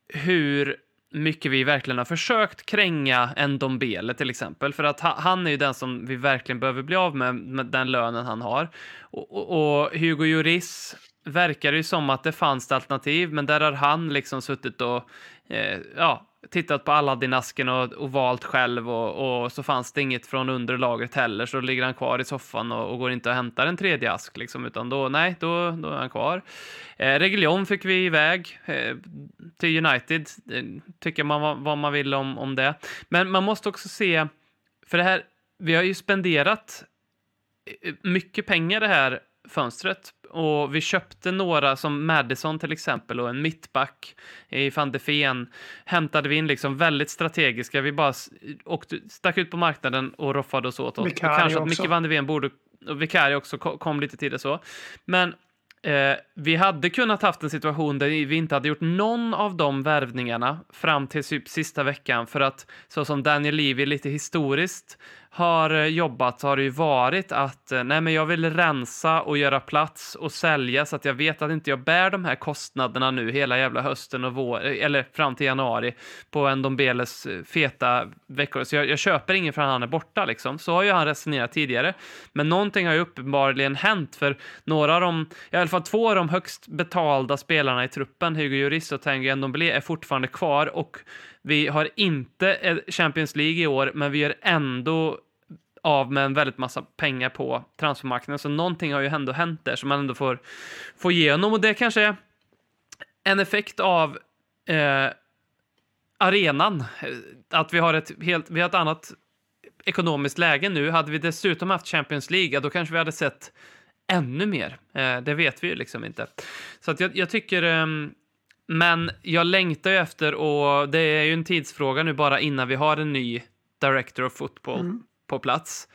hur mycket vi verkligen har försökt kränga en Dombele till exempel. För att han är ju den som vi verkligen behöver bli av med, med den lönen han har. Och, och, och Hugo Lloris verkar ju som att det fanns ett alternativ, men där har han liksom suttit och eh, ja, tittat på Aladdin-asken och, och valt själv och, och så fanns det inget från underlagret heller, så då ligger han kvar i soffan och, och går inte och hämtar en tredje ask liksom, utan då, nej, då, då är han kvar. Eh, Reguilon fick vi iväg eh, till United, eh, tycker man vad, vad man vill om, om det. Men man måste också se, för det här, vi har ju spenderat eh, mycket pengar det här fönstret och vi köpte några som Madison till exempel och en mittback i van de Ven hämtade vi in liksom väldigt strategiska. Vi bara åkte, stack ut på marknaden och roffade oss åt oss. Kanske att också. Micke van de Ven borde, och Vicario också ko- kom lite tidigare så. Men eh, vi hade kunnat haft en situation där vi inte hade gjort någon av de värvningarna fram till typ sista veckan för att så som Daniel Levy lite historiskt har eh, jobbat så har det ju varit att eh, nej men jag vill rensa och göra plats och sälja så att jag vet att inte jag bär de här kostnaderna nu hela jävla hösten och vår, eh, eller fram till januari på Ndombeles feta veckor. Så jag, jag köper ingen förrän han är borta liksom. Så har ju han resonerat tidigare. Men någonting har ju uppenbarligen hänt för några av de, i alla fall två av de högst betalda spelarna i truppen, Hugo Lloris och Tanguy Ndombele, är fortfarande kvar och vi har inte Champions League i år, men vi gör ändå av med en väldigt massa pengar på transfermarknaden. Så någonting har ju ändå hänt där som man ändå får, får igenom. Och det kanske är en effekt av eh, arenan. Att vi har ett helt, vi har ett annat ekonomiskt läge nu. Hade vi dessutom haft Champions League, då kanske vi hade sett ännu mer. Eh, det vet vi ju liksom inte. Så att jag, jag tycker... ehm, men jag längtar ju efter, och det är ju en tidsfråga nu bara innan vi har en ny Director of Football på plats.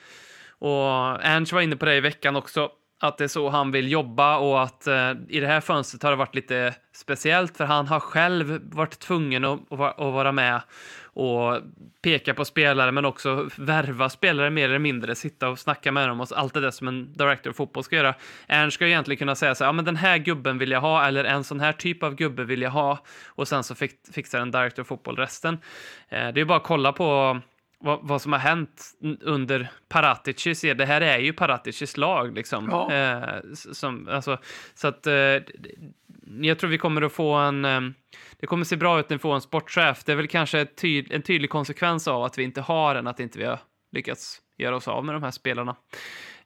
Och Ernst var inne på det i veckan också, att det är så han vill jobba och att eh, i det här fönstret har det varit lite speciellt för han har själv varit tvungen att, att, vara med och peka på spelare men också värva spelare mer eller mindre, sitta och snacka med dem och allt det där som en director of fotboll ska göra. Ernst ska ju egentligen kunna säga så här, ja men den här gubben vill jag ha eller en sån här typ av gubbe vill jag ha och sen så fixar en director of fotboll resten. Eh, det är ju bara att kolla på vad, vad som har hänt under Paraticis. Det här är ju Paraticis lag liksom. Ja. Eh, som, alltså, så att eh, jag tror vi kommer att få en... Eh, det kommer se bra ut när vi får en sportchef. Det är väl kanske tyd, en tydlig konsekvens av att vi inte har en, att inte vi har lyckats göra oss av med de här spelarna.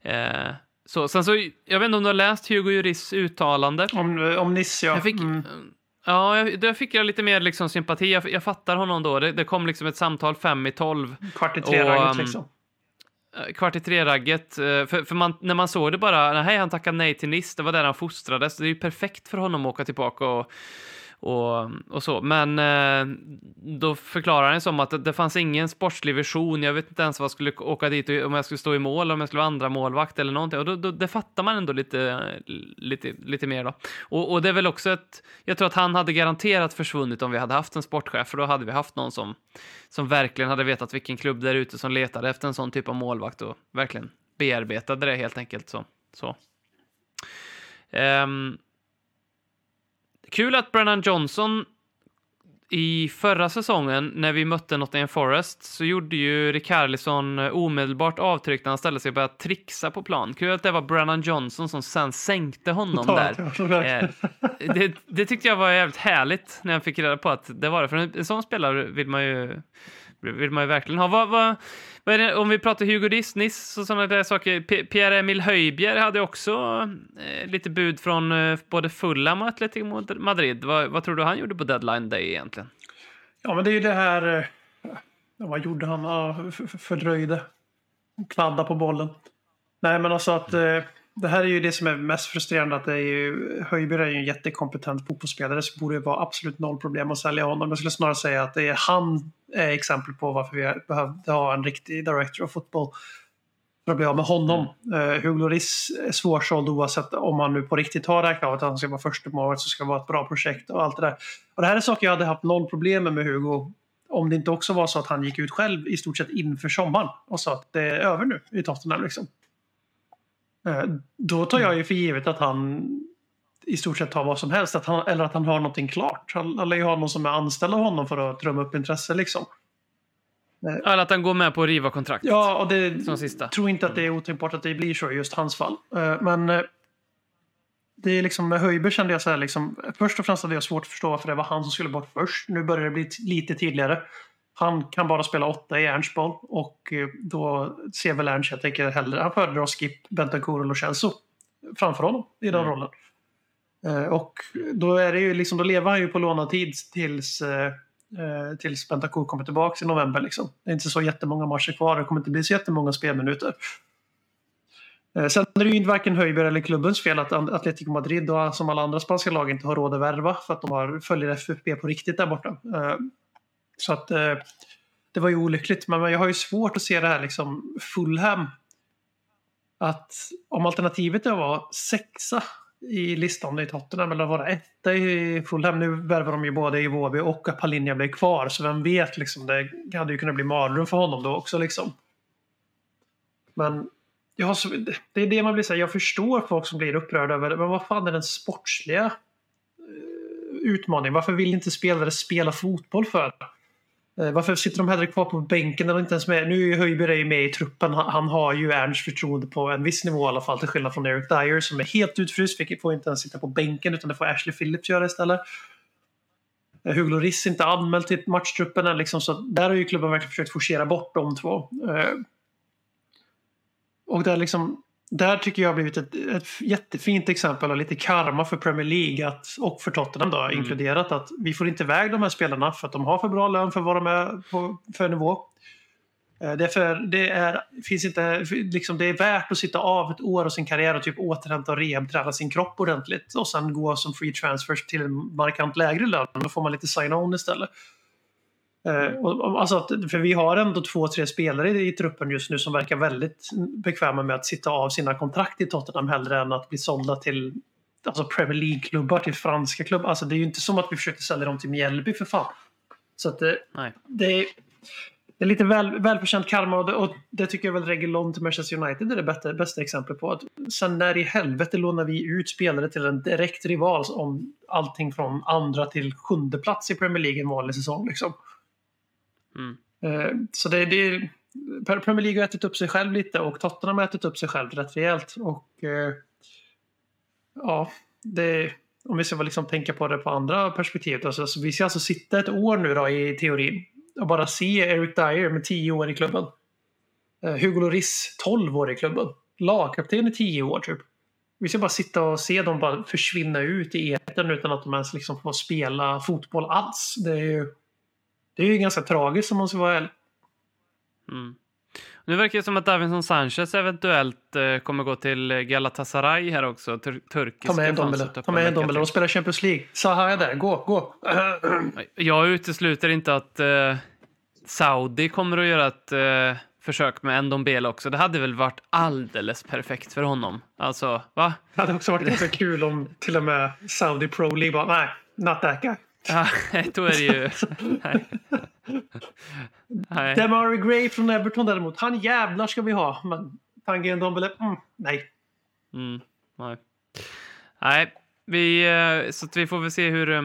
Eh, så, sen så, jag vet inte om du har läst Hugo Juris uttalande. Om, om Niss, ja. Jag fick, Mm. Ja, där fick jag lite mer liksom sympati. Jag, jag fattar honom då. Det, det kom liksom ett samtal fem i tolv. Kvart i tre-ragget um, liksom. Eh, kvart i tre-ragget. eh, För, för man, när man såg det bara, nej, han tackade nej till Nice, det var där han fostrades. Det är ju perfekt för honom att åka tillbaka och, och, och så. Men eh, då förklarar han som att det, det fanns ingen sportslig vision. Jag vet inte ens vad jag skulle åka dit, om jag skulle stå i mål, om jag skulle vara andra målvakt eller någonting. Och då, då, det fattar man ändå lite, lite, lite mer då. Och, och det är väl också ett, jag tror att han hade garanterat försvunnit om vi hade haft en sportchef, för då hade vi haft någon som, som verkligen hade vetat vilken klubb där ute som letade efter en sån typ av målvakt och verkligen bearbetade det helt enkelt. Så. så. Um, kul att Brennan Johnson i förra säsongen när vi mötte Nottingham Forest så gjorde ju Rickarlison omedelbart avtryck när han ställde sig och började trixa på plan. Kul att det var Brennan Johnson som sen sänkte honom där. Eh, det, det, tyckte jag var jävligt härligt när jag fick reda på att det var det. För en sån spelare vill man ju, vill man ju verkligen ha. Vad, vad, det, om vi pratar Hugo Disnis och sådana där saker. Pierre-Emil Höjbjer hade också eh, lite bud från eh, både Fulham och Atletico Madrid. Vad, vad, tror du han gjorde på deadline day egentligen? Ja, men det är ju det här... Eh, vad gjorde han? Ja, fördröjde. Kladda på bollen. Nej, men alltså att... Eh, det här är ju det som är mest frustrerande. att det är ju, Höjbjerg är ju en jättekompetent fotbollsspelare så borde det vara absolut noll problem att sälja honom. Jag skulle snarare säga att det är han är exempel på varför vi behövde ha en riktig director of football för att bli av med honom. Mm. Uh, Hugo Lloris är svårsåld oavsett om man nu på riktigt har räknat av att han ska vara första målet så ska det vara ett bra projekt och allt det där. Och det här är saker jag hade haft noll problem med med Hugo om det inte också var så att han gick ut själv i stort sett inför sommaren och sa att det är över nu i Tottenham. Liksom. Uh, då tar jag ju för givet att han i stort sett tar vad som helst. Att han, eller att han har någonting klart. Han, lär ju ha någon som är anställd av honom för att trumma upp intresse liksom. Eh, eller att han går med på att riva kontrakt. Ja, och det som sista. tror inte att det är otänkbart att det blir så i just hans fall. Eh, men eh, det är liksom med Höjberg kände jag så här liksom. Först och främst hade jag svårt att förstå varför det var han som skulle bort först. Nu börjar det bli lite tydligare. Han kan bara spela åtta i Ernst boll och då ser väl Ernst, jag tänker hellre, han föredrar Skip, Bentancur och Lo Celso framför honom i den mm. rollen. Eh, och då, är det ju liksom, då lever han ju på lånad tid tills, eh, eh tills Bentancur kommer tillbaka i november. Liksom. Det är inte så jättemånga matcher kvar. Det kommer inte bli så jättemånga spelminuter. Eh, sen är det ju inte varken Höjberg eller klubbens fel att Atletico Madrid och som alla andra spanska lag inte har råd att värva för att de har, följer FFP på riktigt där borta. Så att eh, det var ju olyckligt. Men jag har ju svårt att se det här liksom Fulham. Att om alternativet är att vara sexa i listan i Tottenham eller vara etta i Fulham. Nu värvar de ju både i Våby och att Palinja blir kvar så vem vet liksom. Det hade ju kunnat bli mardröm för honom då också liksom. Men jag så, det är det man blir så jag förstår folk som blir upprörda över det. Men vad fan är den sportsliga eh, utmaningen? Varför vill inte spelare spela fotboll för? Eh, varför sitter de hellre kvar på bänken eller inte ens med? Nu är ju Höjberg med i truppen. Han, har ju Ernsts förtroende på en viss nivå i alla fall. Till skillnad från Eric Dyer som är helt utfryst. Får inte ens sitta på bänken utan det får Ashley Phillips göra istället. Eh, Hugo Lloris är inte anmäld till matchtruppen än. Liksom, så där har ju klubben verkligen försökt forcera bort de två. Eh, och där liksom där tycker jag har blivit ett, ett jättefint exempel av lite karma för Premier League att, och för Tottenham då, mm. inkluderat att vi får inte iväg de här spelarna för att de har för bra lön för vad de är på för nivå. Eh, det är, för, det, är, finns inte, liksom, det är värt att sitta av ett år av sin karriär och typ återhämta och rehabträna sin kropp ordentligt och sen gå som free transfers till en markant lägre lön. Då får man lite sign-on istället. Eh, och, alltså, för vi har ändå två, tre spelare i, i, truppen just nu som verkar väldigt bekväma med att sitta av sina kontrakt i Tottenham hellre än att bli sålda till alltså Premier League-klubbar, till franska klubbar. Alltså, det är ju inte som att vi försökte sälja dem till Mjällby för fan. Så att det, det, är, det är lite väl, välförtjänt karma och det, och det tycker jag väl Regulon till Manchester United är det bästa, bästa exemplet på. Att sen när i helvete lånar vi ut spelare till en direkt rival om allting från andra till sjunde plats i Premier League en vanlig säsong. Liksom. Mm. Eh, så det, det, Premier League har ätit upp sig själv lite och Tottenham har ätit upp sig själv rätt rejält. Och eh, ja, det, om vi ska liksom tänka på det på andra perspektiv. Alltså, så vi ska alltså sitta ett år nu då i teorin och bara se Eric Dyer med 10 år i klubben. Eh, Hugo Lloris 12 år i klubben. Lagkapten i 10 år typ. Vi ska bara sitta och se dem bara försvinna ut i etern utan att de ens liksom får spela fotboll alls. Det är ju det är ju ganska tragiskt om man ska vara ärlig. Mm. Nu verkar det som att Davinson Sanchez eventuellt eh, kommer gå till Galatasaray här också. Tur turkiska Ta med Dombele. Ta med Dombele. De spelar Champions League. Saha är där. Gå, gå. Jag utesluter inte att eh, Saudi kommer att göra ett eh, försök med Ndombele också. Det hade väl varit alldeles perfekt för honom. Alltså, va? Det hade också varit ganska kul om till och med Saudi Pro League bara, nej, not that guy. Ja, då är det ju... nej. nej. Demary Gray från Everton däremot, han jävlar ska vi ha. Men Tanguy Ndombele, mm, nej. Mm, nej. Nej, vi, eh, så vi får väl se hur, eh,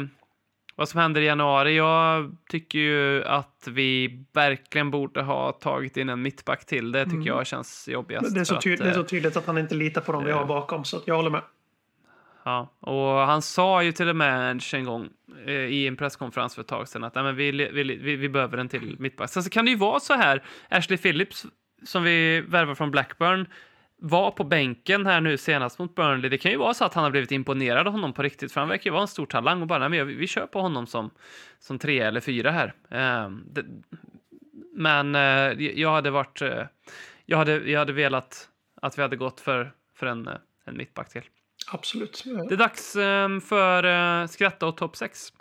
vad som händer i januari. Jag tycker ju att vi verkligen borde ha tagit in en mittback till. Det tycker mm. jag känns jobbigast. Det är, så tydligt, att, det är så eh, tydligt att han inte litar på dem vi har bakom, så jag håller med. Ja, och han sa ju till och med en gång eh, i en presskonferens för ett tag sedan att men vi, vi, vi, vi behöver en till mittback. Sen så kan det ju vara så här, Ashley Phillips som vi värvar från Blackburn var på bänken här nu senast mot Burnley. Det kan ju vara så att han har blivit imponerad av honom på riktigt, för han verkar ju vara en stor talang och bara, nej, men vi, vi kör på honom som, som tre eller fyra här. Eh, det, men eh, jag hade varit, eh, jag, hade, jag hade velat att vi hade gått för, för en, eh, en mittback till. Absolut. Det är dags um, för uh, skratta och topp 6.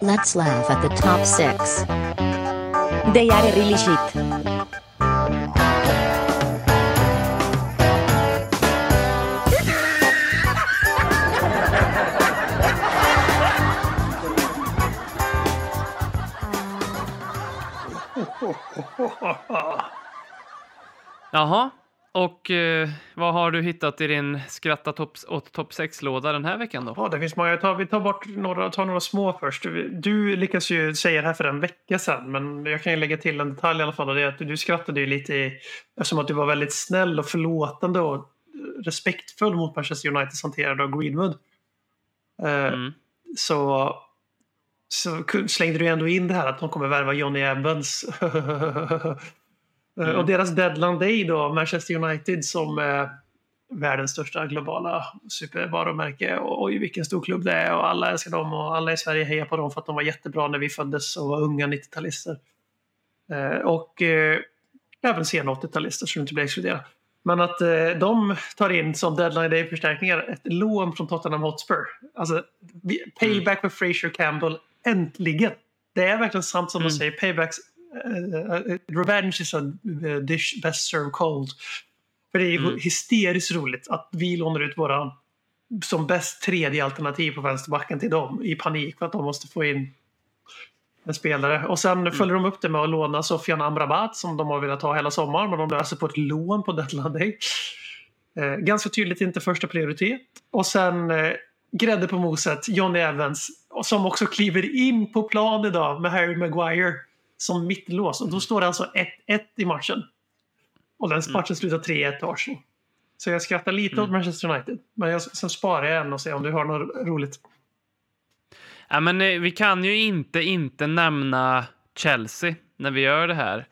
Let's laugh at the top 6. They are really shit. Jaha, och eh, vad har du hittat i din skratta topp top 6-låda den här veckan då? Ja, det finns många. Tar, vi tar bort några, tar några små först. Du, lyckas ju säga det här för en vecka sedan, men jag kan ju lägga till en detalj i alla fall. Och det är att du skrattade ju lite i, eftersom att du var väldigt snäll och förlåtande och respektfull mot Manchester Uniteds hanterande av Greenwood. Eh, mm. Så så slängde du ändå in det här att de kommer värva Johnny Evans. Mm. Och deras deadline day då, Manchester United som är världens största globala supervarumärke. Och oj, vilken stor klubb det är och alla älskar dem och alla i Sverige hejar på dem för att de var jättebra när vi föddes och var unga 90-talister. Eh, och eh, även sena 80-talister så du inte blir exkluderad. Men att eh, de tar in som deadline day-förstärkningar ett lån från Tottenham Hotspur. Alltså payback för Fraser Campbell, äntligen! Det är verkligen sant som mm. de säger, paybacks revenge is a dish best served cold. För det är mm. hysteriskt roligt att vi lånar ut våran som bäst tredje alternativ på vänsterbacken till dem i panik för att de måste få in en spelare. Och sen mm. följer de upp det med att låna Sofian Amrabat som de har velat ha hela sommaren men de löser på ett lån på deadline day. Eh, ganska tydligt inte första prioritet. Och sen eh, grädde på moset, Johnny Evans som också kliver in på plan idag med Harry Maguire som mittlås. Och då står det alltså 1-1 i matchen. Och den mm. matchen slutar 3-1 till Arsenal. Så jag skrattar lite mm. åt Manchester United. Men jag, sen sparar jag en och ser om du har något roligt. Ja, men eh, vi kan ju inte inte nämna Chelsea när vi gör det här.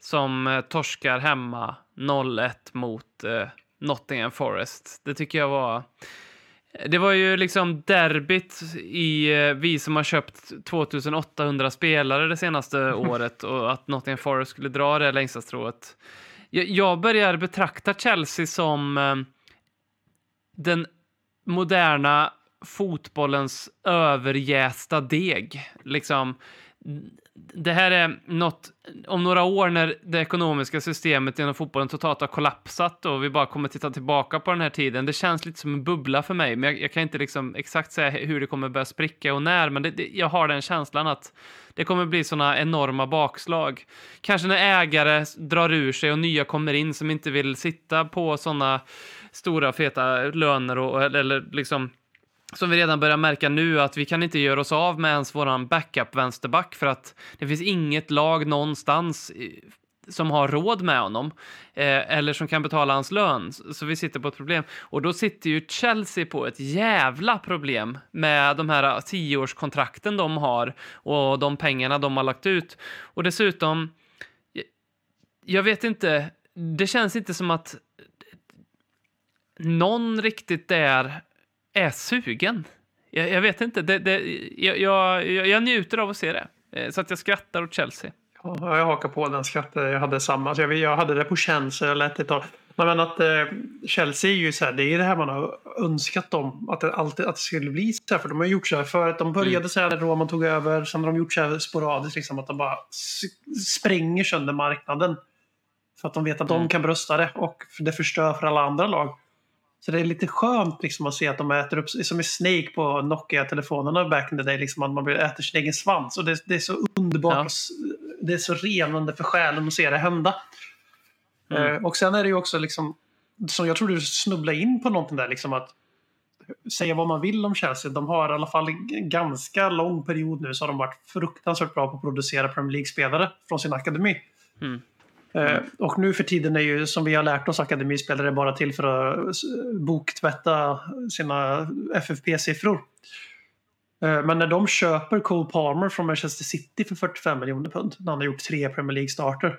Som eh, torskar hemma 0-1 mot eh, Nottingham Forest. Det tycker jag var det var ju liksom derbyt i eh, vi som har köpt 2800 spelare det senaste året och att Nottingham Forest skulle dra det längsta strået. Jag börjar betrakta Chelsea som eh, den moderna fotbollens överjästa deg. Liksom, det här är något, om några år när det ekonomiska systemet inom fotbollen totalt har kollapsat och vi bara kommer titta tillbaka på den här tiden. Det känns lite som en bubbla för mig, men jag, jag kan inte liksom exakt säga hur det kommer börja spricka och när, men det, det, jag har den känslan att det kommer bli sådana enorma bakslag. Kanske när ägare drar ur sig och nya kommer in som inte vill sitta på sådana stora feta löner och, eller liksom som vi redan börjar märka nu att vi kan inte göra oss av med ens våran backup vänsterback för att det finns inget lag någonstans som har råd med honom eh, eller som kan betala hans lön. Så vi sitter på ett problem. Och då sitter ju Chelsea på ett jävla problem med de här eh, tioårskontrakten de har och de pengarna de har lagt ut. Och dessutom, jag vet inte, det känns inte som att eh, någon riktigt är är sugen. Jag, jag vet inte, det, det, jag, jag, jag, njuter av att se det. Eh, så att jag skrattar åt Chelsea. Ja, jag hakar på den skatten. Jag hade samma. Så jag, jag hade det på Chelsea. Jag lät ett tag. Men att eh, Chelsea är ju så här, det är det här man har önskat dem. Att det alltid att det skulle bli så här. För de har gjort så här för att de började mm. så här när Roman tog över. Sen har de gjort så här sporadiskt liksom att de bara spränger sönder marknaden. För att de vet att mm. de kan brösta det och det förstör för alla andra lag. Så det är lite skönt liksom att se att de äter upp, som i Snake på Nokia-telefonerna back in the day, liksom att man äter sin egen svans. Och det, det är så underbart, ja. det är så renande för själen att se det hända. Mm. Eh, och sen är det ju också liksom, som jag tror du snubblade in på någonting där, liksom att säga vad man vill om Chelsea. De har i alla fall en ganska lång period nu så har de varit fruktansvärt bra på att producera Premier League-spelare från sin akademi. Mm. Mm. Och nu för tiden är ju, som vi har lärt oss, akademispelare bara till för att boktvätta sina FFP-siffror. Eh, men när de köper Cole Palmer från Manchester City för 45 miljoner pund, när han har gjort tre Premier League-starter,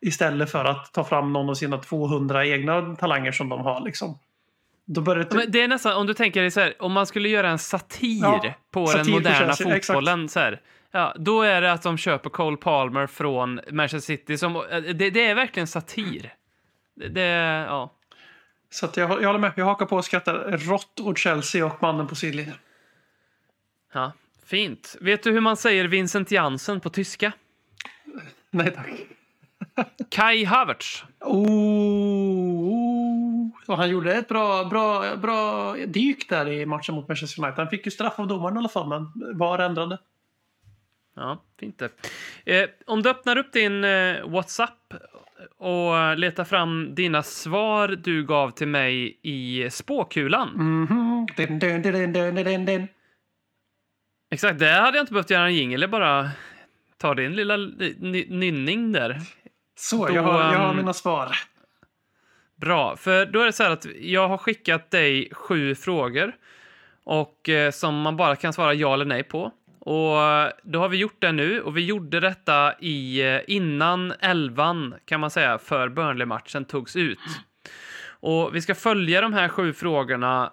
istället för att ta fram någon av sina 200 egna talanger som de har. Liksom. Då börjar det... det är nästan, om du tänker dig så här, om man skulle göra en satir ja, på satir den moderna fotbollen. Så här, Ja, då är det att de köper Cole Palmer från Manchester City. Som, eh, det, det är verkligen satir. Det, det ja. Så jag, jag håller med. Jag hakar på och skrattar rått åt Chelsea och mannen på sidlinjen. Ja, fint. Vet du hur man säger Vincent Jansen på tyska? Nej tack. Kai Havertz. Oh, oh. han gjorde ett bra, bra, bra dyk där i matchen mot Manchester United. Han fick ju straff av domaren i alla fall, men var ändrade. Ja, fint det. Eh, om du öppnar upp din eh, WhatsApp och letar fram dina svar du gav till mig i spåkulan. Mm -hmm. Exakt, det hade jag inte behövt göra en jingel, bara ta din lilla nynning där. Så, då, jag, har, jag har mina svar. Bra, för då är det så här att jag har skickat dig sju frågor och eh, som man bara kan svara ja eller nej på. Och eh, då har vi gjort det nu och vi gjorde detta i, eh, innan elvan kan man säga för Burnley-matchen togs ut. Och vi ska följa de här sju frågorna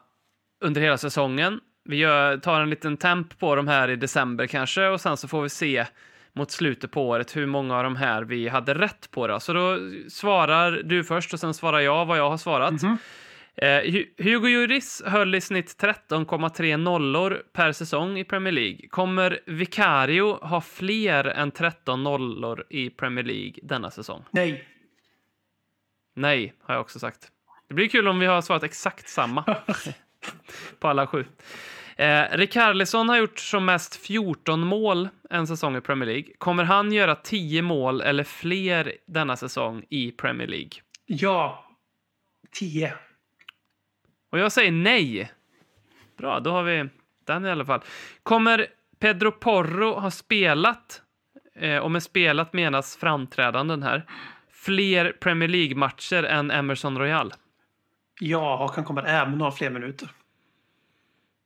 under hela säsongen. Vi gör, tar en liten temp på de här i december kanske och sen så får vi se mot slutet på året hur många av de här vi hade rätt på. Då. Så då svarar du först och sen svarar jag vad jag har svarat. Mm -hmm. Eh, Hugo Lloris höll i snitt 13,3 nollor per säsong i Premier League. Kommer Vicario ha fler än 13 nollor i Premier League denna säsong? Nej. Nej, har jag också sagt. Det blir kul om vi har svarat exakt samma på alla sju. Eh, Rikarlison har gjort som mest 14 mål en säsong i Premier League. Kommer han göra 10 mål eller fler denna säsong i Premier League? Ja, 10. Och jag säger nej. Bra, då har vi den i alla fall. Kommer Pedro Porro ha spelat, eh, och med spelat menas framträdanden här, fler Premier League-matcher än Emerson Royal? Ja, och han kommer även ha fler minuter.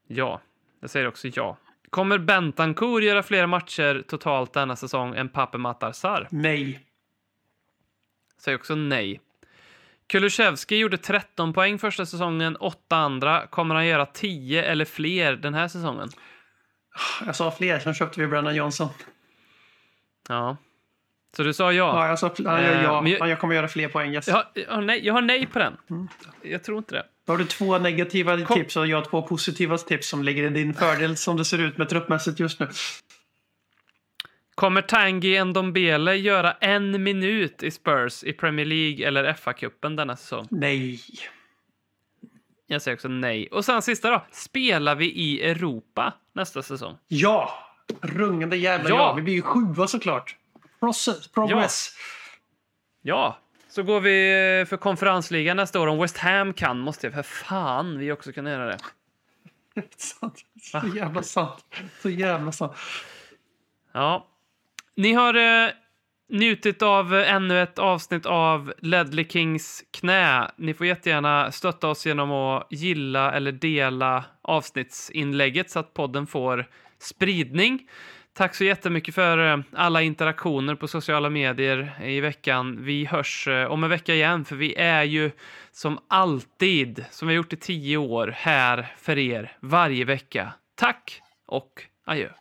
Ja, jag säger också ja. Kommer Bentancourt göra fler matcher totalt denna säsong än Pape Matar Nej. Säger också nej. Kulusevski gjorde 13 poäng första säsongen, 8 andra. Kommer han göra 10 eller fler den här säsongen? Jag sa fler, sen köpte vi Brennan Johnson. Ja. Så du sa ja? Ja, jag sa ja, ja, men jag, jag kommer göra fler poäng. Yes. Jag, har, jag, har nej, jag har nej på den. Mm. Jag tror inte det. Då har du två negativa Kom. tips och jag har två positiva tips som ligger i din fördel som det ser ut med truppmässigt just nu. Kommer Tanguy Ndombele göra en minut i Spurs i Premier League eller FA-cupen denna säsong? Nej. Jag säger också nej. Och sen sista då. Spelar vi i Europa nästa säsong? Ja! Rungande jävla ja! ja. Vi blir ju sjua såklart. Process, progress. Ja. ja. Så går vi för konferensligan nästa år. Om West Ham kan måste jag för fan vi också kunna göra det. sant. Så jävla sant. Så jävla sant. Ja, ni har eh, njutit av ännu ett avsnitt av Ledley Kings knä. Ni får jättegärna stötta oss genom att gilla eller dela avsnittsinlägget så att podden får spridning. Tack så jättemycket för eh, alla interaktioner på sociala medier i veckan. Vi hörs eh, om en vecka igen, för vi är ju som alltid, som vi har gjort i tio år, här för er varje vecka. Tack och adjö.